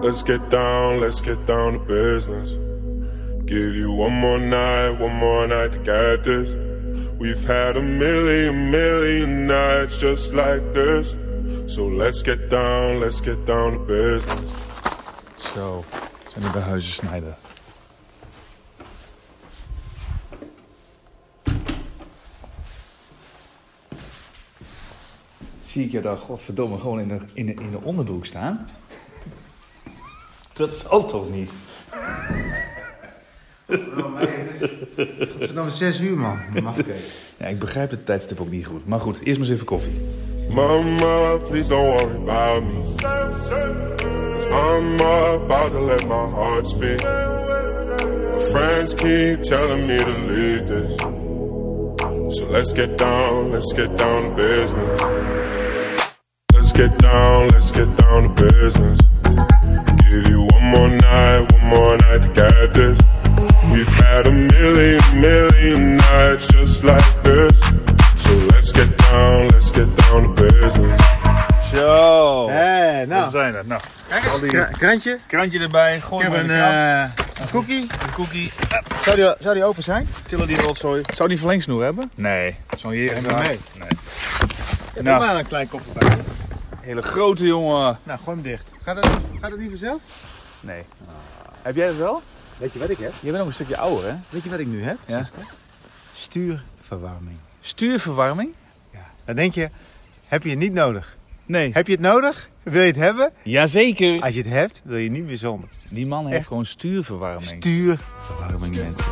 Let's get down, let's get down to business. Give you one more night, one more night to get this. We've had a million, million nights just like this. So let's get down, let's get down to business. Zo, zijn we bij huizen snijden. Zie ik je daar, godverdomme, gewoon in de, in de, in de onderbroek staan? Dat zal toch niet? Het is nog zes uur, man. Ja, ik begrijp het tijdstip ook niet goed. Maar goed, eerst maar eens even koffie. Mama, please don't worry about me. I'm about to let my heart speak. My friends keep telling me to leave this. So let's get down, let's get down to business. Let's get down, let's get down to business. Give you one more night, one more night to get this. We've had a million, million nights just like this. So let's get down, let's get down to business. Zo, Hé, we nou. zijn er. Nou, Kijk eens, die- kra- krantje. krantje erbij, Ik gooi heb in een, eh, een cookie. Een cookie. Zou die, zou die open zijn? Tillen die rotzooi. Zou die verlengsnoer hebben? Nee. Zo'n hier maar mee. Nee. Ik Nou. heb maar een klein kopje bij. Hele grote jongen. Nou, gooi hem dicht. Gaat het, gaat het niet vanzelf? Nee. Heb jij het wel? Weet je wat ik heb? Je bent nog een stukje ouder, hè? Weet je wat ik nu heb? Ja. Stuurverwarming. Stuurverwarming? Ja. Dan denk je, heb je het niet nodig? Nee. Heb je het nodig? Wil je het hebben? Jazeker. Als je het hebt, wil je niet meer zonder. Die man heeft Echt? gewoon stuurverwarming. Stuurverwarming, mensen.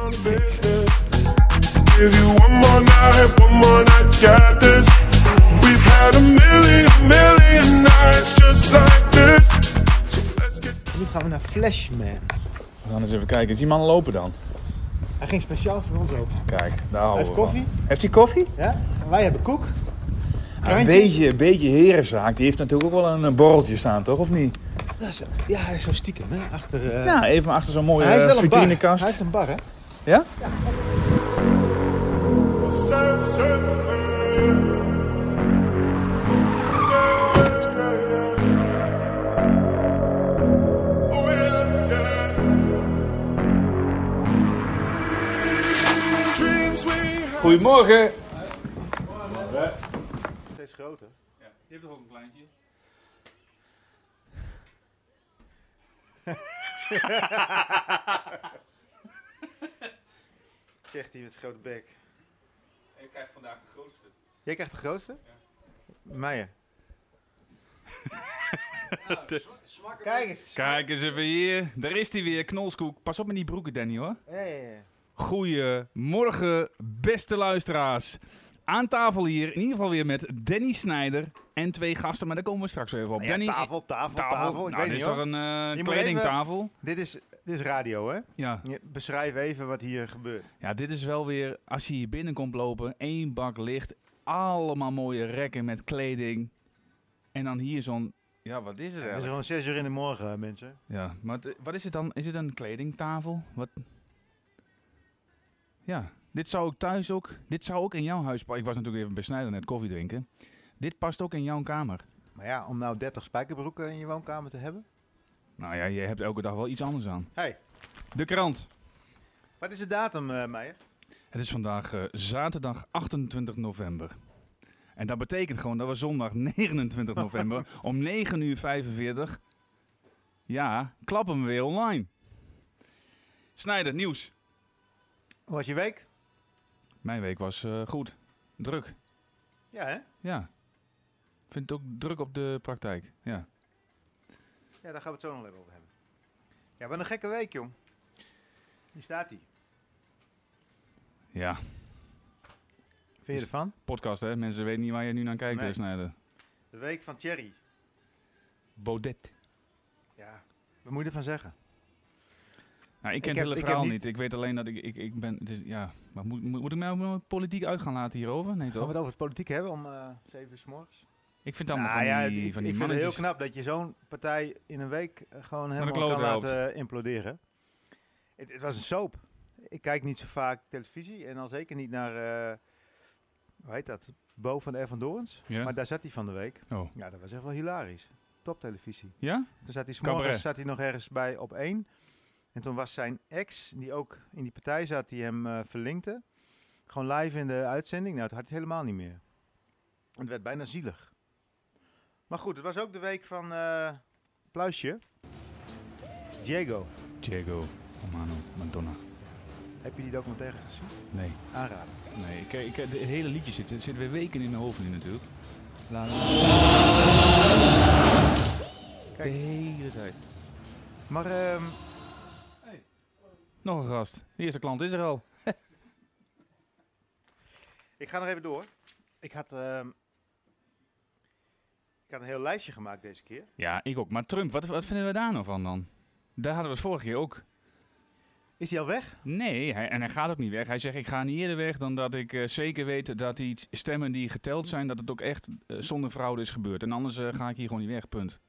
Give you one more night, one more night Nu gaan we naar Flashman. We gaan eens even kijken. Is die man lopen dan? Hij ging speciaal voor ons open. Kijk, daar Hij houden heeft we van. koffie. Heeft hij koffie? Ja? En wij hebben koek. een Krantje. beetje, een beetje herenzaak. Die heeft natuurlijk ook wel een, borreltje staan, toch? Of niet? Dat is- Ja, hij is zo stiekem, hè? Achter, eh, Ja, even achter zo'n mooie hij heeft eh, een vitrinekast. Hij heeft een bar, hè? Ja? Goedemorgen. Steeds groter. Ja, je hebt toch ook een kleintje? Zegt hij met zijn grote bek. Ik krijg vandaag de grootste. Jij krijgt de grootste? Meijer. Kijk eens. Kijk eens even hier. Daar is hij weer, knolskoek. Pas op met die broeken, Danny hoor. Ja, ja, ja. Goedemorgen, beste luisteraars. Aan tafel hier, in ieder geval weer met Danny Snijder en twee gasten, maar daar komen we straks weer even op. Ja, Danny, tafel, tafel, tafel. tafel. Ik Nou, weet dit niet is toch een moet kledingtafel? Dit is, dit is radio, hè? Ja. Beschrijf even wat hier gebeurt. ja, dit is wel weer, als je hier binnenkomt lopen, één bak licht, allemaal mooie rekken met kleding. En dan hier zo'n, ja wat is het Het is eigenlijk? gewoon 6 uur in de morgen, mensen. Ja, maar wat is het dan? Is het een kledingtafel? Wat? Ja, dit zou ik thuis ook. Dit zou ook in jouw huis passen. Ik was natuurlijk even bij Snijder net koffie drinken. Dit past ook in jouw kamer. Maar ja, om nou 30 spijkerbroeken in je woonkamer te hebben. Nou ja, je hebt elke dag wel iets anders aan. Hey, De krant. wat is de datum, eh Meijer? Het is vandaag eh, zaterdag 28 november. En dat betekent gewoon dat we zondag 29 november om 9 uur 45. Ja, klappen we weer online. Snijder, nieuws. Hoe was je week? Mijn week was eh, goed. Druk. Ja, hè? Ja. Vind het ook druk op de praktijk. Ja. Ja, daar gaan we het zo nog even over hebben. Ja, wat een gekke week, jong. Hier staat hij. Ja. Vind je ervan? Podcast, hè? Mensen weten niet waar je nu naar kijkt, Nee. nee. Snijder. De week van Thierry. Baudet. Ja, wat moet je ervan zeggen? Nou, ik ken Ik het heb- hele ik heb verhaal niet- niet. Ik weet alleen dat ik, ik, ik ben... Dus, ja. Maar moet, moet, ik mij ook nog politiek uit gaan laten hierover? Nee, Gaan we toch? het over het politiek hebben om eh 7 uur s morgens? Ik vind het allemaal Nou van ja, die, ik, van ik die vind het heel knap dat je zo'n partij in een week eh, gewoon helemaal kan helpt. laten imploderen. Het, het was een soap. Ik kijk niet zo vaak televisie en al zeker niet naar, eh, hoe heet dat, Bo van de R van Dorens. Ja? Maar daar zat hij van de week. Oh. Ja, dat was echt wel hilarisch. toptelevisie. Ja? Toen zat hij, 's Cabaret. morgens zat hij nog ergens bij op één. En toen was zijn ex, die ook in die partij zat, die hem eh, verlinkte. Gewoon live in de uitzending. Nou, toen had hij het helemaal niet meer. Het werd bijna zielig. Maar goed, het was ook de week van eh Pluisje. Diego. Diego Romano Madonna. Heb je die documentaire gezien? Nee, Aanraden. nee. Ik, ik, het hele liedje zit, het zit weer weken in mijn hoofd nu natuurlijk. La, la. De Kijk. hele tijd. Maar ehm, Nog een gast. De eerste klant is er al. ik ga nog even door. Ik had, ehm, ik had een heel lijstje gemaakt deze keer. Ja, ik ook. Maar Trump, wat, wat vinden we daar nou van dan? Daar hadden we het vorige keer ook. Is hij al weg? Nee, hij, en hij gaat ook niet weg. Hij zegt, ik ga niet eerder weg dan dat ik eh, zeker weet dat die stemmen die geteld zijn, dat het ook echt eh, zonder fraude is gebeurd. En anders eh, ga ik hier gewoon niet weg, punt.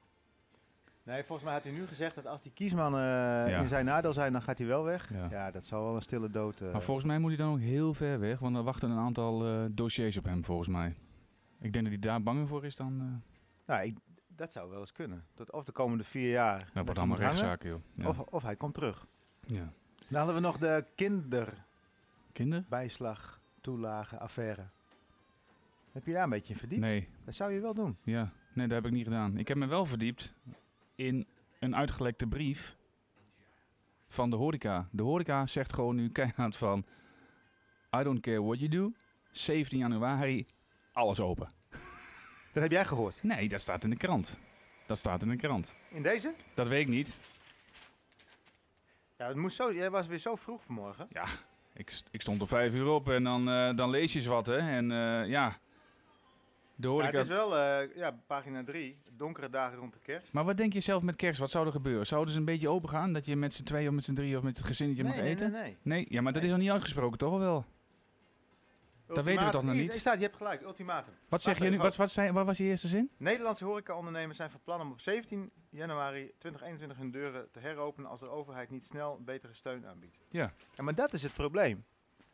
Nee, volgens mij had hij nu gezegd dat als die kiesmannen eh, Ja. in zijn nadeel zijn, dan gaat hij wel weg. Ja. Ja, dat zal wel een stille dood. eh, Maar volgens mij moet hij dan ook heel ver weg, want er wachten een aantal eh, dossiers op hem, volgens mij. Ik denk dat hij daar bang voor is dan... eh nou, ik, dat zou wel eens kunnen. Dat of de komende vier jaar. dat hij wordt allemaal rechtszaken, joh. Ja. Of, of hij komt terug. ja. Dan hadden we nog de kinderbijslag, Kinder? toelage, affaire. Heb je daar een beetje in verdiept? Nee, Dat zou je wel doen. ja. nee, dat heb ik niet gedaan. Ik heb me wel verdiept in een uitgelekte brief van de horeca. De horeca zegt gewoon nu keihard van... I don't care what you do. 17 januari, alles open. Dat heb jij gehoord. Nee, dat staat in de krant. Dat staat in de krant. In deze? Dat weet ik niet. Ja, het moest zo. Jij was weer zo vroeg vanmorgen. Ik, st- ik stond er vijf uur op en dan, eh, dan lees je eens wat, hè. En eh, ja, de Ja, horeca... het is wel, eh, ja, pagina 3. Donkere dagen rond de kerst. Maar wat denk je zelf met kerst? Wat zou er gebeuren? Zouden ze een beetje open gaan? Dat je met z'n tweeën of met z'n drieën of met het gezinnetje nee, mag nee, eten? nee, nee. Nee, ja, maar dat is nog niet uitgesproken, toch wel? weten we toch nog niet? staat, je hebt gelijk, ultimatum. Wat zeg je nu? Wat, wat, zei, wat was je eerste zin? Nederlandse horecaondernemers zijn van plan om op 17 januari 2021 hun deuren te heropenen als de overheid niet snel betere steun aanbiedt. Ja. ja maar dat is het probleem.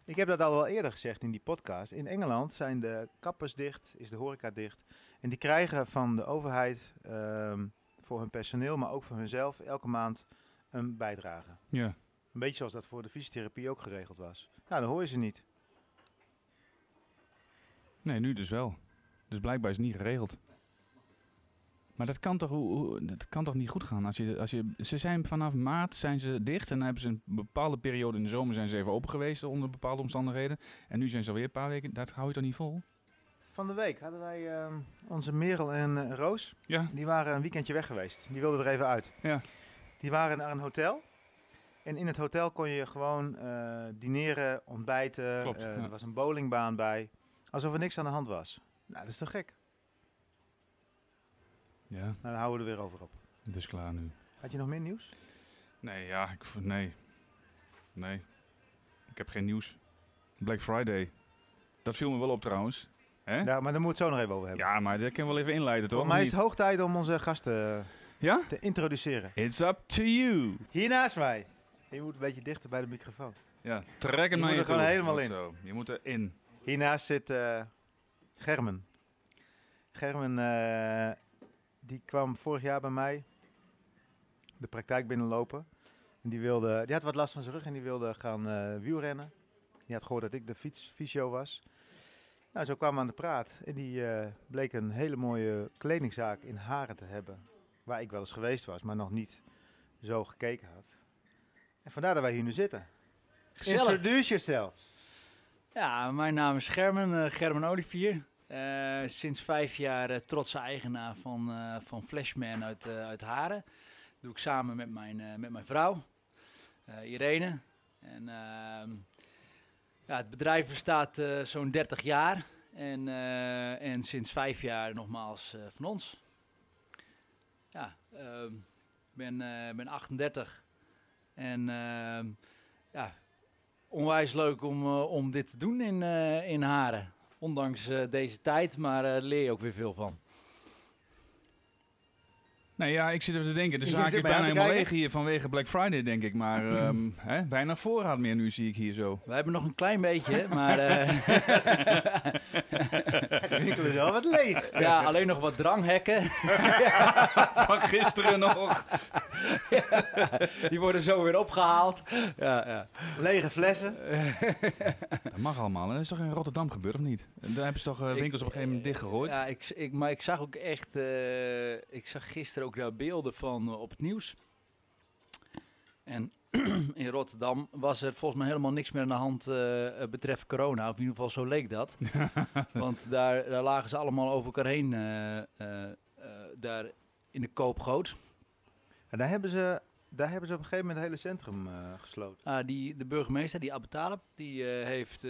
Ik heb dat al wel eerder gezegd in die podcast. In Engeland zijn de kappers dicht, is de horeca dicht. En die krijgen van de overheid ehm, voor hun personeel, maar ook voor hunzelf, elke maand een bijdrage. Ja. Een beetje zoals dat voor de fysiotherapie ook geregeld was. Nou, dan hoor je ze niet. Nee, nu dus wel. Dus blijkbaar is het niet geregeld. Maar dat kan toch, dat kan toch niet goed gaan? Als je, als je, ze zijn vanaf maart zijn ze dicht en dan hebben ze een bepaalde periode in de zomer zijn ze even open geweest onder bepaalde omstandigheden. En nu zijn ze alweer een paar weken. Dat hou je toch niet vol? Van de week hadden wij ehm, onze Merel en eh, Roos. Ja. Die waren een weekendje weg geweest. Die wilden er even uit. Ja. Die waren naar een hotel. En in het hotel kon je gewoon eh, dineren, ontbijten. Klopt, eh, ja. Er was een bowlingbaan bij. Alsof er niks aan de hand was. Nou, dat is toch gek? Ja, Nou, dan houden we er weer over op. dus klaar nu. Had je nog meer nieuws? Nee, ja, ik, nee. Nee. Ik heb geen nieuws. Black Friday. Dat viel me wel op trouwens. Hè? Ja, Ja, maar daar moeten we het zo nog even over hebben. maar dat kunnen we wel even inleiden, toch? Voor mij is het hoog tijd om onze gasten eh, Ja? te introduceren. It's up to you. Hier naast mij. Je moet een beetje dichter bij de microfoon. Ja, trek hem Je naar moet je er gewoon helemaal in. Zo. Je moet erin. Hiernaast zit eh, Germen. Germen, eh, die kwam vorig jaar bij mij de praktijk binnenlopen. En die, wilde, die had wat last van zijn rug en die wilde gaan eh, wielrennen. Die had gehoord dat ik de fietsfysio was. Nou, zo kwamen we aan de praat. En die eh, bleek een hele mooie kledingzaak in Haren te hebben. Waar ik wel eens geweest was, maar nog niet zo gekeken had. En vandaar dat wij hier nu zitten. Gezellig. Introduce yourself. Ja, mijn naam is Germen, eh, Germen Olivier. Eh, sinds vijf jaar eh, trotse eigenaar van, eh, van Flashman uit, uit Haren. doe ik samen met mijn, met mijn vrouw, Irene. En, ehm, ja, het bedrijf bestaat zo'n 30 jaar. En, en sinds vijf jaar nogmaals van ons. Ja, ehm, ik ben, eh, ben 38. En ehm, ja, onwijs leuk om, om dit te doen in, in Haren. Ondanks eh, deze tijd, maar eh, leer je ook weer veel van. Nee, ja, ik zit even te denken. De zaak is bijna helemaal leeg hier vanwege Black Friday, denk ik. Maar ehm hè, weinig voorraad meer nu, zie ik hier zo. We hebben nog een klein beetje, maar... eh, is winkel is al wat leeg. Ja, alleen nog wat dranghekken. Van gisteren nog. Die worden zo weer opgehaald. Ja, ja. Lege flessen. Dat mag allemaal. En dat is toch in Rotterdam gebeurd, of niet? Daar hebben ze toch eh, winkels op een gegeven moment dichtgegooid? Ja, ik, ik, maar ik zag ook echt, eh, ik zag gisteren ook daar beelden van eh, op het nieuws. En in Rotterdam was er volgens mij helemaal niks meer aan de hand eh, betreft corona. Of in ieder geval zo leek dat. Want daar, daar lagen ze allemaal over elkaar heen, daar in de koopgoot. En daar hebben ze, daar hebben ze op een gegeven moment het hele centrum gesloten. Ah, die, de burgemeester, die Abu Talib, die, heeft,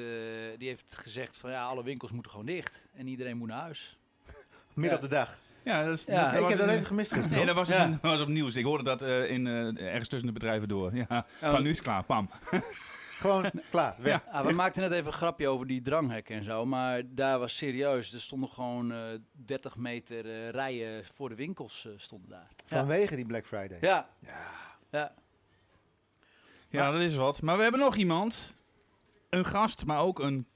die heeft gezegd van ja, alle winkels moeten gewoon dicht. En iedereen moet naar huis. Midden Ja. op de dag. Ja, dat is, Ja, dat ik was heb dat even gemist gisteren. Nee, dat was, Ja. was op nieuws. Ik hoorde dat eh, in, eh, ergens tussen de bedrijven door. Ja, van nu is het klaar, pam. Gewoon klaar, weg. Ja. Ah, we maakten net even een grapje over die dranghekken en zo, maar daar was serieus. Er stonden gewoon eh 30 meter eh, rijen voor de winkels eh, stonden daar. Ja. Vanwege die Black Friday. Ja. ja. Ja, dat is wat. Maar we hebben nog iemand. Een gast, maar ook een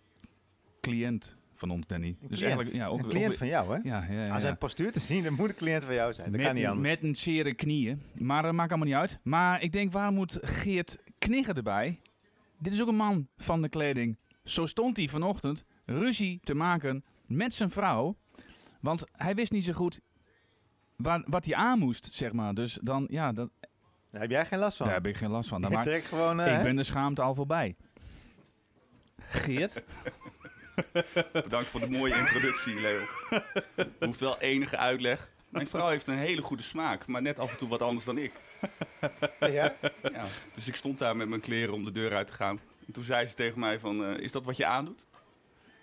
cliënt van ons, Danny. Een dus cliënt. eigenlijk, ja, ook, Een cliënt ook- van jou, hè? Ja, ja, ja. Aan zijn postuur te zien, dan moet een cliënt van jou zijn. Dat met, kan niet anders. Met een zere knieën. Maar dat maakt allemaal niet uit. Maar ik denk, waarom moet Geert Knigger erbij? Dit is ook een man van de kleding. Zo stond hij vanochtend ruzie te maken met zijn vrouw. Want hij wist niet zo goed waar, wat hij aan moest, zeg maar. Dus dan, ja, dat, Daar heb jij geen last van. daar heb ik geen last van. Dan Je maak- gewoon... eh, ik hè? ben de schaamte al voorbij. Geert? Bedankt voor de mooie introductie, Leo. Hoeft wel enige uitleg. Mijn vrouw heeft een hele goede smaak, maar net af en toe wat anders dan ik. Ja? Ja, dus ik stond daar met mijn kleren om de deur uit te gaan. En toen zei ze tegen mij van, eh, is dat wat je aandoet?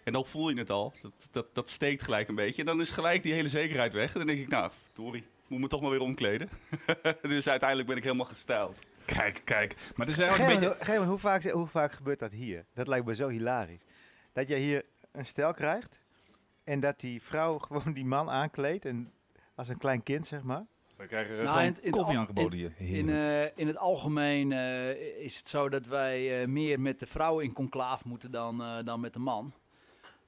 En dan voel je het al. Dat, dat, dat steekt gelijk een beetje. En dan is gelijk die hele zekerheid weg. En dan denk ik, nou, sorry, moet me toch maar weer omkleden. dus uiteindelijk ben ik helemaal gestyled. Kijk, kijk. Maar het is eigenlijk een beetje... Gerben, hoe, vaak, hoe vaak gebeurt dat hier? Dat lijkt me zo hilarisch. Dat je hier een stel krijgt en dat die vrouw gewoon die man aankleedt en als een klein kind, zeg maar. We krijgen Nou, gewoon in in koffie aangeboden hier. In, Heerlijk. eh, in het algemeen eh, is het zo dat wij eh, meer met de vrouw in conclaaf moeten dan, eh, dan met de man.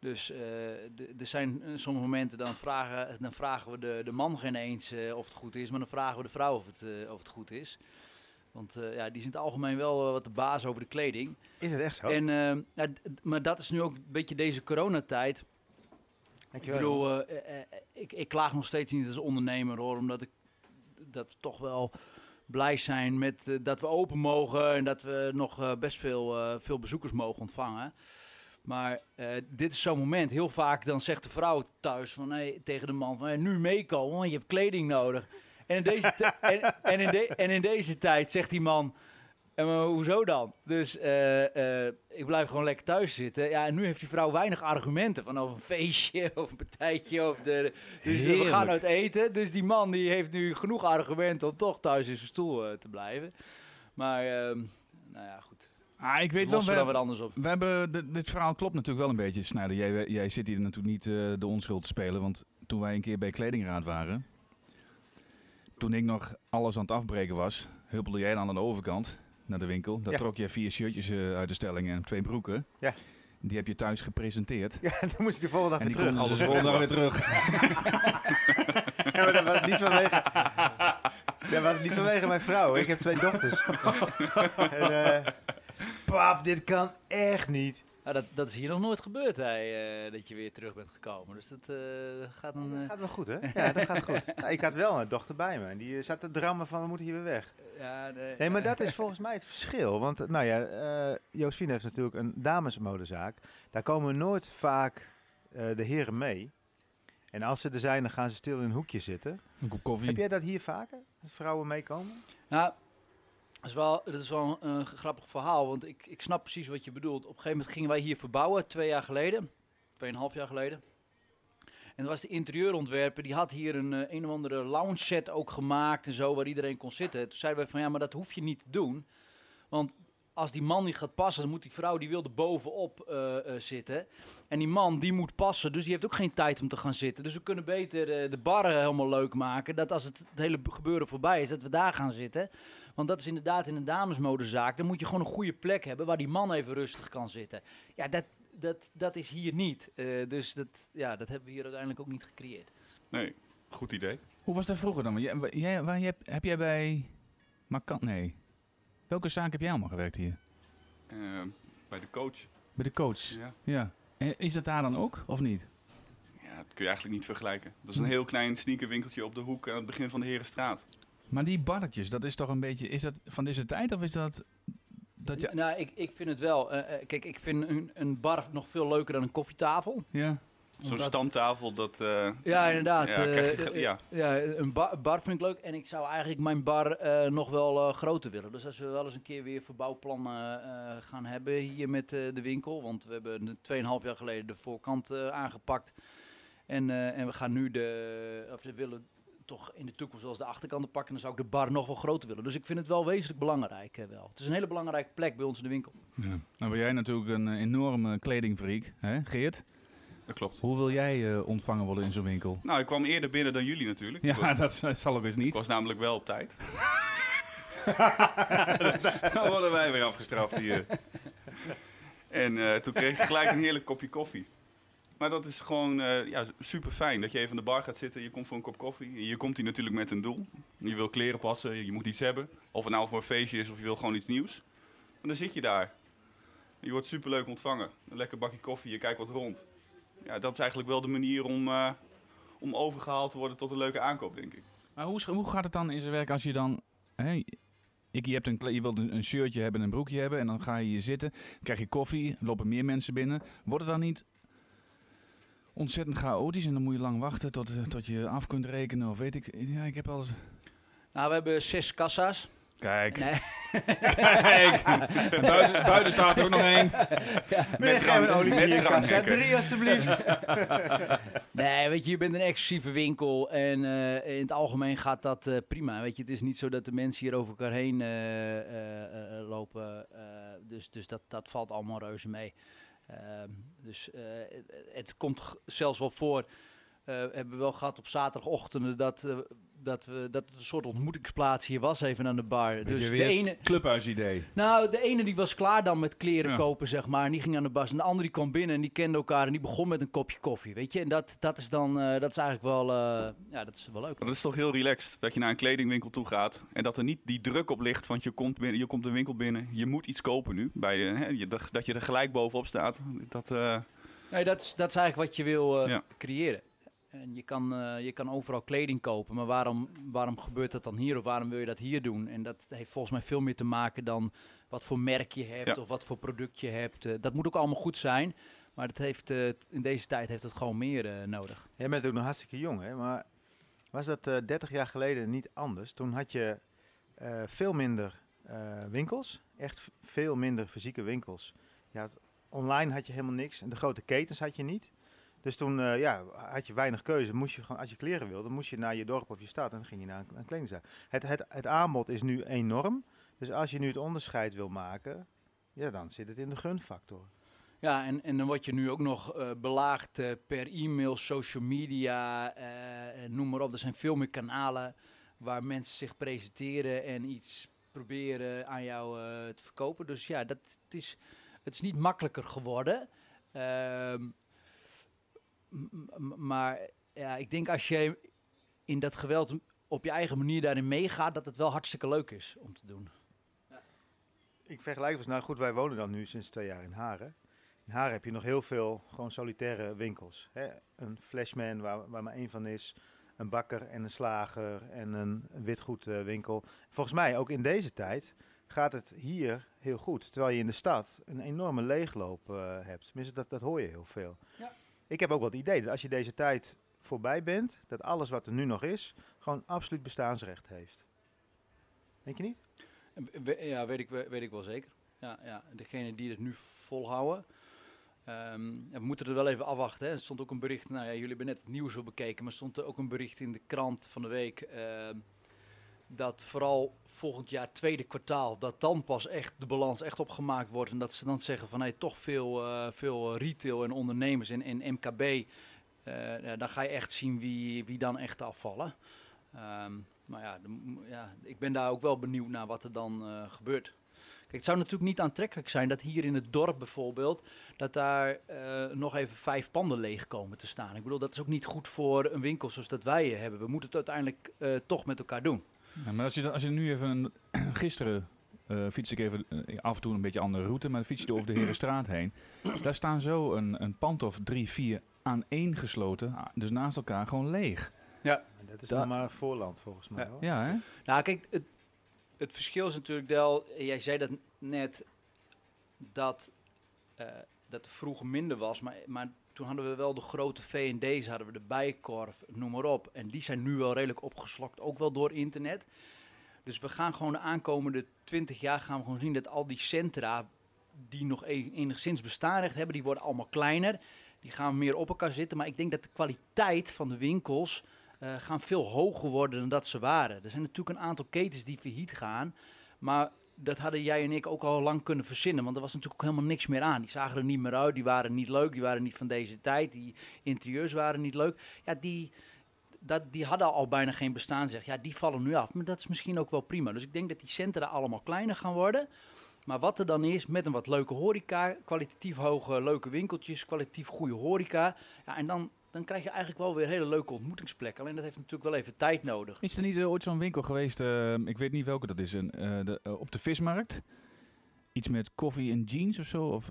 Dus eh, er zijn sommige momenten dan vragen, dan vragen we de, de man geen eens eh, of het goed is, maar dan vragen we de vrouw of het, eh, of het goed is. Want eh, ja, die is in het algemeen wel eh, wat de baas over de kleding. Is het echt zo? En, eh, ja, maar dat is nu ook een beetje deze coronatijd. Ik Dankjewel. bedoel, eh, eh, eh, ik, ik klaag nog steeds niet als ondernemer hoor, omdat ik dat we toch wel blij zijn met dat we open mogen en dat we nog best veel, veel bezoekers mogen ontvangen. Maar dit is zo'n moment. Heel vaak dan zegt de vrouw thuis van, hey, tegen de man van hey, nu meekomen, want je hebt kleding nodig. En in deze, en, en, in de- en in deze tijd zegt die man, en maar hoezo dan? Dus eh, eh, ik blijf gewoon lekker thuis zitten. Ja, en nu heeft die vrouw weinig argumenten van of een feestje of een partijtje. Of de, dus eh, we gaan uit eten. Dus die man die heeft nu genoeg argumenten om toch thuis in zijn stoel eh, te blijven. Maar, ehm, nou ja, goed. Ah, ik weet wel, Lossen we dan we, anders op. we hebben, dit, dit verhaal klopt natuurlijk wel een beetje, Snijder. Jij, jij zit hier natuurlijk niet eh, de onschuld te spelen, want toen wij een keer bij Kledingraad waren, toen ik nog alles aan het afbreken was, huppelde jij dan aan de overkant naar de winkel. Daar Ja. trok je vier shirtjes eh, uit de stelling en twee broeken. Ja. Die heb je thuis gepresenteerd. Ja, dan moest je de volgende dag En weer die terug. konden de volgende dag weer terug. Ja, maar dat was niet vanwege... Dat was niet vanwege mijn vrouw. Ik heb twee dochters. en, eh, pap, dit kan echt niet. Ja, dat, dat is hier nog nooit gebeurd, hè, eh, dat je weer terug bent gekomen. Dus dat eh, gaat dan... Dat eh, gaat wel goed, hè? Ja, dat gaat goed. Nou, ik had wel een dochter bij me. En die zat te drammen van, we moeten hier weer weg. ja, de- Nee, maar dat is volgens mij het verschil. Want, nou ja, eh Josephine heeft natuurlijk een damesmodezaak. Daar komen nooit vaak eh, de heren mee. En als ze er zijn, dan gaan ze stil in een hoekje zitten. Een kop koffie. Heb jij dat hier vaker? Dat vrouwen meekomen? Nou, is wel, dat is wel een, grappig verhaal, want ik, ik snap precies wat je bedoelt. Op een gegeven moment gingen wij hier verbouwen, twee jaar geleden, tweeënhalf jaar geleden. En er was de interieurontwerper, die had hier een, eh, een of andere lounge set ook gemaakt en zo, waar iedereen kon zitten. Toen zeiden wij van, ja, maar dat hoef je niet te doen. Want als die man niet gaat passen, dan moet die vrouw, die wil er bovenop eh, eh, zitten. En die man, die moet passen, dus die heeft ook geen tijd om te gaan zitten. Dus we kunnen beter eh, de barren helemaal leuk maken. Dat als het, het hele gebeuren voorbij is, dat we daar gaan zitten. Want dat is inderdaad in een damesmodezaak. Dan moet je gewoon een goede plek hebben waar die man even rustig kan zitten. Ja, dat, dat, dat is hier niet. Eh, dus dat, ja, dat hebben we hier uiteindelijk ook niet gecreëerd. Nee, goed idee. Hoe was dat vroeger dan? Jij, jij, waar, heb, heb jij bij... Markant? Nee. Welke zaak heb jij allemaal gewerkt hier? Eh, bij de coach. Bij de coach? Ja. Ja. En is dat daar dan ook, of niet? ja, dat kun je eigenlijk niet vergelijken. Dat is een heel klein sneakerwinkeltje op de hoek aan het begin van de Herenstraat. Maar die barretjes, dat is toch een beetje... Is dat van deze tijd of is dat... dat je, Nou, ik, ik vind het wel. eh, eh, kijk, ik vind een, een bar nog veel leuker dan een koffietafel. ja. Zo'n stamtafel, dat... eh, Ja, inderdaad. Ja, je eh, eh, ja. ja, een ba- bar vind ik leuk. En ik zou eigenlijk mijn bar eh, nog wel eh, groter willen. Dus als we wel eens een keer weer verbouwplannen eh, gaan hebben hier met eh, de winkel. Want we hebben 2,5 jaar geleden de voorkant eh, aangepakt. En, eh, en we gaan nu de... Of we willen toch in de toekomst wel eens de achterkant pakken. Dan zou ik de bar nog wel groter willen. Dus ik vind het wel wezenlijk belangrijk. eh, wel. Het is een hele belangrijke plek bij ons in de winkel. ja. Nou ben jij natuurlijk een eh, enorme kledingfreak, hè Geert? Dat klopt. Hoe wil jij eh, ontvangen worden in zo'n winkel? Nou, ik kwam eerder binnen dan jullie natuurlijk. Ja, dat, dat zal ook eens Ik niet. was namelijk wel op tijd. Dan worden wij weer afgestraft hier. En eh, toen kreeg ik gelijk een heerlijk kopje koffie. Maar dat is gewoon eh, ja, super fijn dat je even aan de bar gaat zitten. Je komt voor een kop koffie. Je komt hier natuurlijk met een doel. Je wil kleren passen, je moet iets hebben. Of het nou voor een feestje is of je wil gewoon iets nieuws. En dan zit je daar. Je wordt super leuk ontvangen. Een lekker bakje koffie, je kijkt wat rond. Ja, dat is eigenlijk wel de manier om, eh, om overgehaald te worden tot een leuke aankoop, denk ik. Maar hoe, hoe gaat het dan in zijn werk als je dan... Hè, ik, je, hebt een, kle- je wilt een, shirtje hebben en een broekje hebben en dan ga je hier zitten. krijg je koffie, lopen meer mensen binnen. Wordt het dan niet ontzettend chaotisch en dan moet je lang wachten tot, eh, tot je af kunt rekenen of weet ik... Ja, ik heb alles... Nou, we hebben zes kassa's. Kijk, Nee. kijk. En buiten, buiten staat er ook nog één. Meneer Gerben Olivier, met kassa. 3 alstublieft. Nee, weet je, je bent een exclusieve winkel en eh, in het algemeen gaat dat eh, prima. Weet je, het is niet zo dat de mensen hier over elkaar heen eh, lopen. eh, dus dus dat, dat valt allemaal reuze mee. Ehm, dus eh, het, het komt zelfs wel voor. eh, hebben we wel gehad op zaterdagochtenden dat, eh, dat, we, dat het een soort ontmoetingsplaats hier was, even aan de bar. Beetje dus de ene, Clubhuisidee. nou, de ene die was klaar dan met kleren Ja. kopen, zeg maar. En die ging aan de bas. En de andere die kwam binnen en die kende elkaar. En die begon met een kopje koffie, weet je. En dat, dat is dan, eh, dat is eigenlijk wel, eh, ja, dat is wel leuk. Maar dat is toch heel relaxed dat je naar een kledingwinkel toe gaat en dat er niet die druk op ligt, want je komt, binnen, je komt de winkel binnen, je moet iets kopen nu. Bij, je, hè, je, dat, dat je er gelijk bovenop staat. Dat, eh, Nee, dat is, dat is eigenlijk wat je wil eh, Ja. creëren. En je kan, eh, je kan overal kleding kopen, maar waarom, waarom gebeurt dat dan hier of waarom wil je dat hier doen? En dat heeft volgens mij veel meer te maken dan wat voor merk je hebt Ja. of wat voor product je hebt. Eh, dat moet ook allemaal goed zijn, maar het heeft, eh, in deze tijd heeft het gewoon meer nodig. Jij bent ook nog hartstikke jong, hè? Maar was dat eh 30 jaar geleden niet anders? Toen had je veel minder winkels, echt veel minder fysieke winkels. Je had, online had je helemaal niks en de grote ketens had je niet. Dus toen eh, ja, had je weinig keuze. Moest je gewoon, als je kleren wilde, moest je naar je dorp of je stad en dan ging je naar een, kledingzaak. Het, het, het aanbod is nu enorm. Dus als je nu het onderscheid wil maken, ja, dan zit het in de gunfactor. Ja, en, en dan word je nu ook nog eh, belaagd eh, per e-mail, social media, noem maar op. Er zijn veel meer kanalen waar mensen zich presenteren en iets proberen aan jou te verkopen. Dus ja, dat, het, is, het is niet makkelijker geworden. Maar ja, ik denk als je in dat geweld op je eigen manier daarin meegaat, dat het wel hartstikke leuk is om te doen. Ik vergelijk dus, nou goed, wij wonen dan nu sinds twee jaar in Haren. In Haren heb je nog heel veel gewoon solitaire winkels. Hè? Een flashman waar, waar maar één van is, een bakker en een slager en een witgoedwinkel. Volgens mij ook in deze tijd gaat het hier heel goed. Terwijl je in de stad een enorme leegloop eh, hebt. Tenminste, dat, dat hoor je heel veel. Ja. Ik heb ook wel het idee dat als je deze tijd voorbij bent, dat alles wat er nu nog is, gewoon absoluut bestaansrecht heeft. Denk je niet? Ja, weet ik, we- weet ik wel zeker. Ja, ja. Degene die het nu volhouden. Ehm, we moeten er wel even afwachten. Hè. Er stond ook een bericht, nou ja, jullie hebben net het nieuws wel bekeken, maar stond er ook een bericht in de krant van de week. ehm, dat vooral volgend jaar tweede kwartaal, dat dan pas echt de balans echt opgemaakt wordt. En dat ze dan zeggen van hey, toch veel, eh, veel retail en ondernemers en, MKB. eh, dan ga je echt zien wie, wie dan echt afvallen. Ehm, maar ja, de- ja, ik ben daar ook wel benieuwd naar wat er dan eh, gebeurt. Kijk, het zou natuurlijk niet aantrekkelijk zijn dat hier in het dorp bijvoorbeeld, dat daar nog even vijf panden leeg komen te staan. Ik bedoel, dat is ook niet goed voor een winkel zoals dat wij hebben. We moeten het uiteindelijk toch met elkaar doen. Ja, maar als je, dan- als je nu even... Een, gisteren eh fiets ik even eh, af en toe een beetje andere route, maar dan fiets je over de Herenstraat heen. Daar staan zo een, een pand of drie, vier aan één gesloten, ah, dus naast elkaar, gewoon leeg. Dat is Da- nog maar een voorland volgens mij. Ja. hoor. Ja, hè? Nou, kijk, het, het verschil is natuurlijk wel, jij zei dat net, dat, eh, dat er vroeger minder was, maar, maar toen hadden we wel de grote V&D's, hadden we de Bijenkorf, noem maar op. En die zijn nu wel redelijk opgeslokt, ook wel door internet. Dus we gaan gewoon de aankomende 20 jaar gaan we gewoon zien dat al die centra die nog e- enigszins bestaanrecht hebben, die worden allemaal kleiner. Die gaan meer op elkaar zitten. Maar ik denk dat de kwaliteit van de winkels eh, gaan veel hoger worden dan dat ze waren. Er zijn natuurlijk een aantal ketens die failliet gaan. Maar dat hadden jij en ik ook al lang kunnen verzinnen. Want er was natuurlijk ook helemaal niks meer aan. Die zagen er niet meer uit. Die waren niet leuk. Die waren niet van deze tijd. Die interieurs waren niet leuk. Ja, die, dat, die hadden al bijna geen bestaan. Zeg. Ja, die vallen nu af. Maar dat is misschien ook wel prima. Dus ik denk dat die centra allemaal kleiner gaan worden. Maar wat er dan is, met een wat leuke horeca, kwalitatief hoge leuke winkeltjes, kwalitatief goede horeca. Ja, en dan, dan krijg je eigenlijk wel weer hele leuke ontmoetingsplekken. Alleen dat heeft natuurlijk wel even tijd nodig. Is er niet eh, ooit zo'n winkel geweest, eh, ik weet niet welke dat is, een, eh, de, op de vismarkt? Iets met koffie en jeans of zo? Of,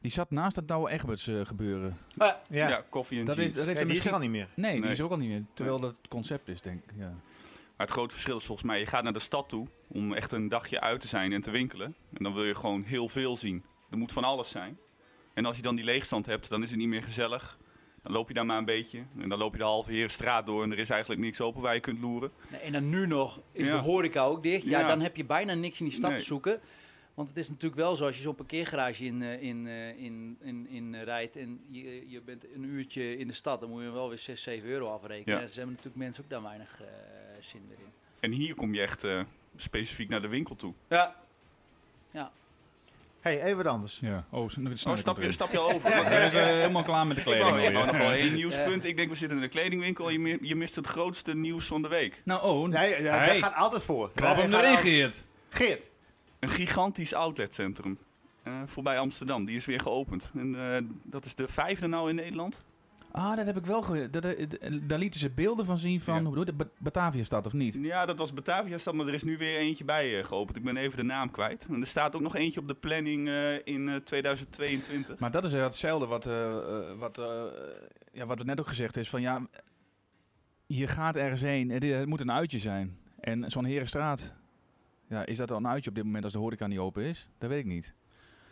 die zat naast het Douwe Egberts eh, gebeuren. Ja, Ja, koffie en Dat, jeans. is, dat heeft Ja, er die is er al niet meer. Nee, die is ook al niet meer. Terwijl dat het concept is, denk ik. Ja. Maar het grote verschil is volgens mij, je gaat naar de stad toe om echt een dagje uit te zijn en te winkelen. En dan wil je gewoon heel veel zien. Er moet van alles zijn. En als je dan die leegstand hebt, dan is het niet meer gezellig. Dan loop je daar maar een beetje. En dan loop je de halve Herenstraat door en er is eigenlijk niks open waar je kunt loeren. Nee, En dan nu nog is Ja. de horeca ook dicht. Ja, Ja. dan heb je bijna niks in die stad Nee. te zoeken. Want het is natuurlijk wel zo, als je zo'n parkeergarage in, eh, in, eh, in, in, in eh, rijdt en je, je bent een uurtje in de stad, dan moet je wel weer 6, 7 euro afrekenen. Ja. Dus hebben natuurlijk mensen ook daar weinig zin meer in. En hier kom je echt specifiek naar de winkel toe. Ja, hey, even wat anders. ja. Oh, Oh, stap je, stap je al over? Is eh, helemaal klaar met de kleding ik nog wel één nieuwspunt. Ik denk, we zitten in de kledingwinkel en je, je mist het grootste nieuws van de week. Nou, oh, Nee, ja, Hey. dat gaat altijd voor. krab hem erin, Geert. Geert. Een gigantisch outletcentrum. eh, voorbij Amsterdam. Die is weer geopend. En eh, dat is de vijfde nou in Nederland. Ah, dat heb ik wel gehoord. Dat- dat- Daar lieten ze beelden van zien van, Ja. hoe Batavia-stad of niet? Ja, dat was Batavia stad, maar er is nu weer eentje bij eh, geopend. Ik ben even de naam kwijt. En er staat ook nog eentje op de planning eh, in eh, 2022. Maar dat is hetzelfde wat, eh, eh, wat, eh, ja, wat er net ook gezegd is. Van ja, je gaat ergens heen. Het, het moet een uitje zijn. En zo'n Herenstraat, ja, is dat al een uitje op dit moment als de horeca niet open is? Dat weet ik niet.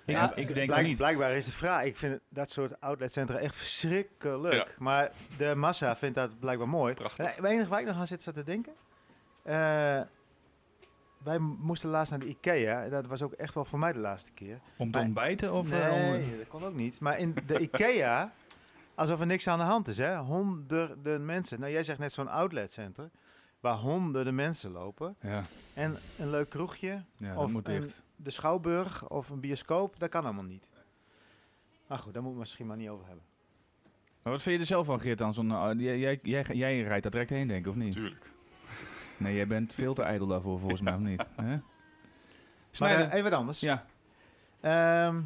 Ik, Ja, ik denk blijk- niet. Blijkbaar is de vraag. Ik vind dat soort outletcentra echt verschrikkelijk. Ja. Maar de massa vindt dat blijkbaar mooi. Prachtig. Het enige waar ik nog aan zit, zat te denken. eh, wij moesten laatst naar de Ikea. Dat was ook echt wel voor mij de laatste keer. Om te maar- ontbijten? Of, eh, nee, om- dat kon ook niet. Maar in de Ikea, alsof er niks aan de hand is. Hè? Honderden mensen. Nou, jij zegt net zo'n outletcentrum. Waar honderden mensen lopen. ja, En een leuk kroegje. ja dat Of moet een- dicht. De Schouwburg of een bioscoop. Dat kan allemaal niet. Maar goed, daar moeten we het misschien maar niet over hebben. Maar wat vind je er zelf van, Geert, dan? Zo'n, eh, jij, jij, jij, jij rijdt daar direct heen, denk ik, of niet? Tuurlijk. Nee, jij bent veel te ijdel daarvoor, volgens mij, of niet? Maar eh, even wat anders. ja. Ehm,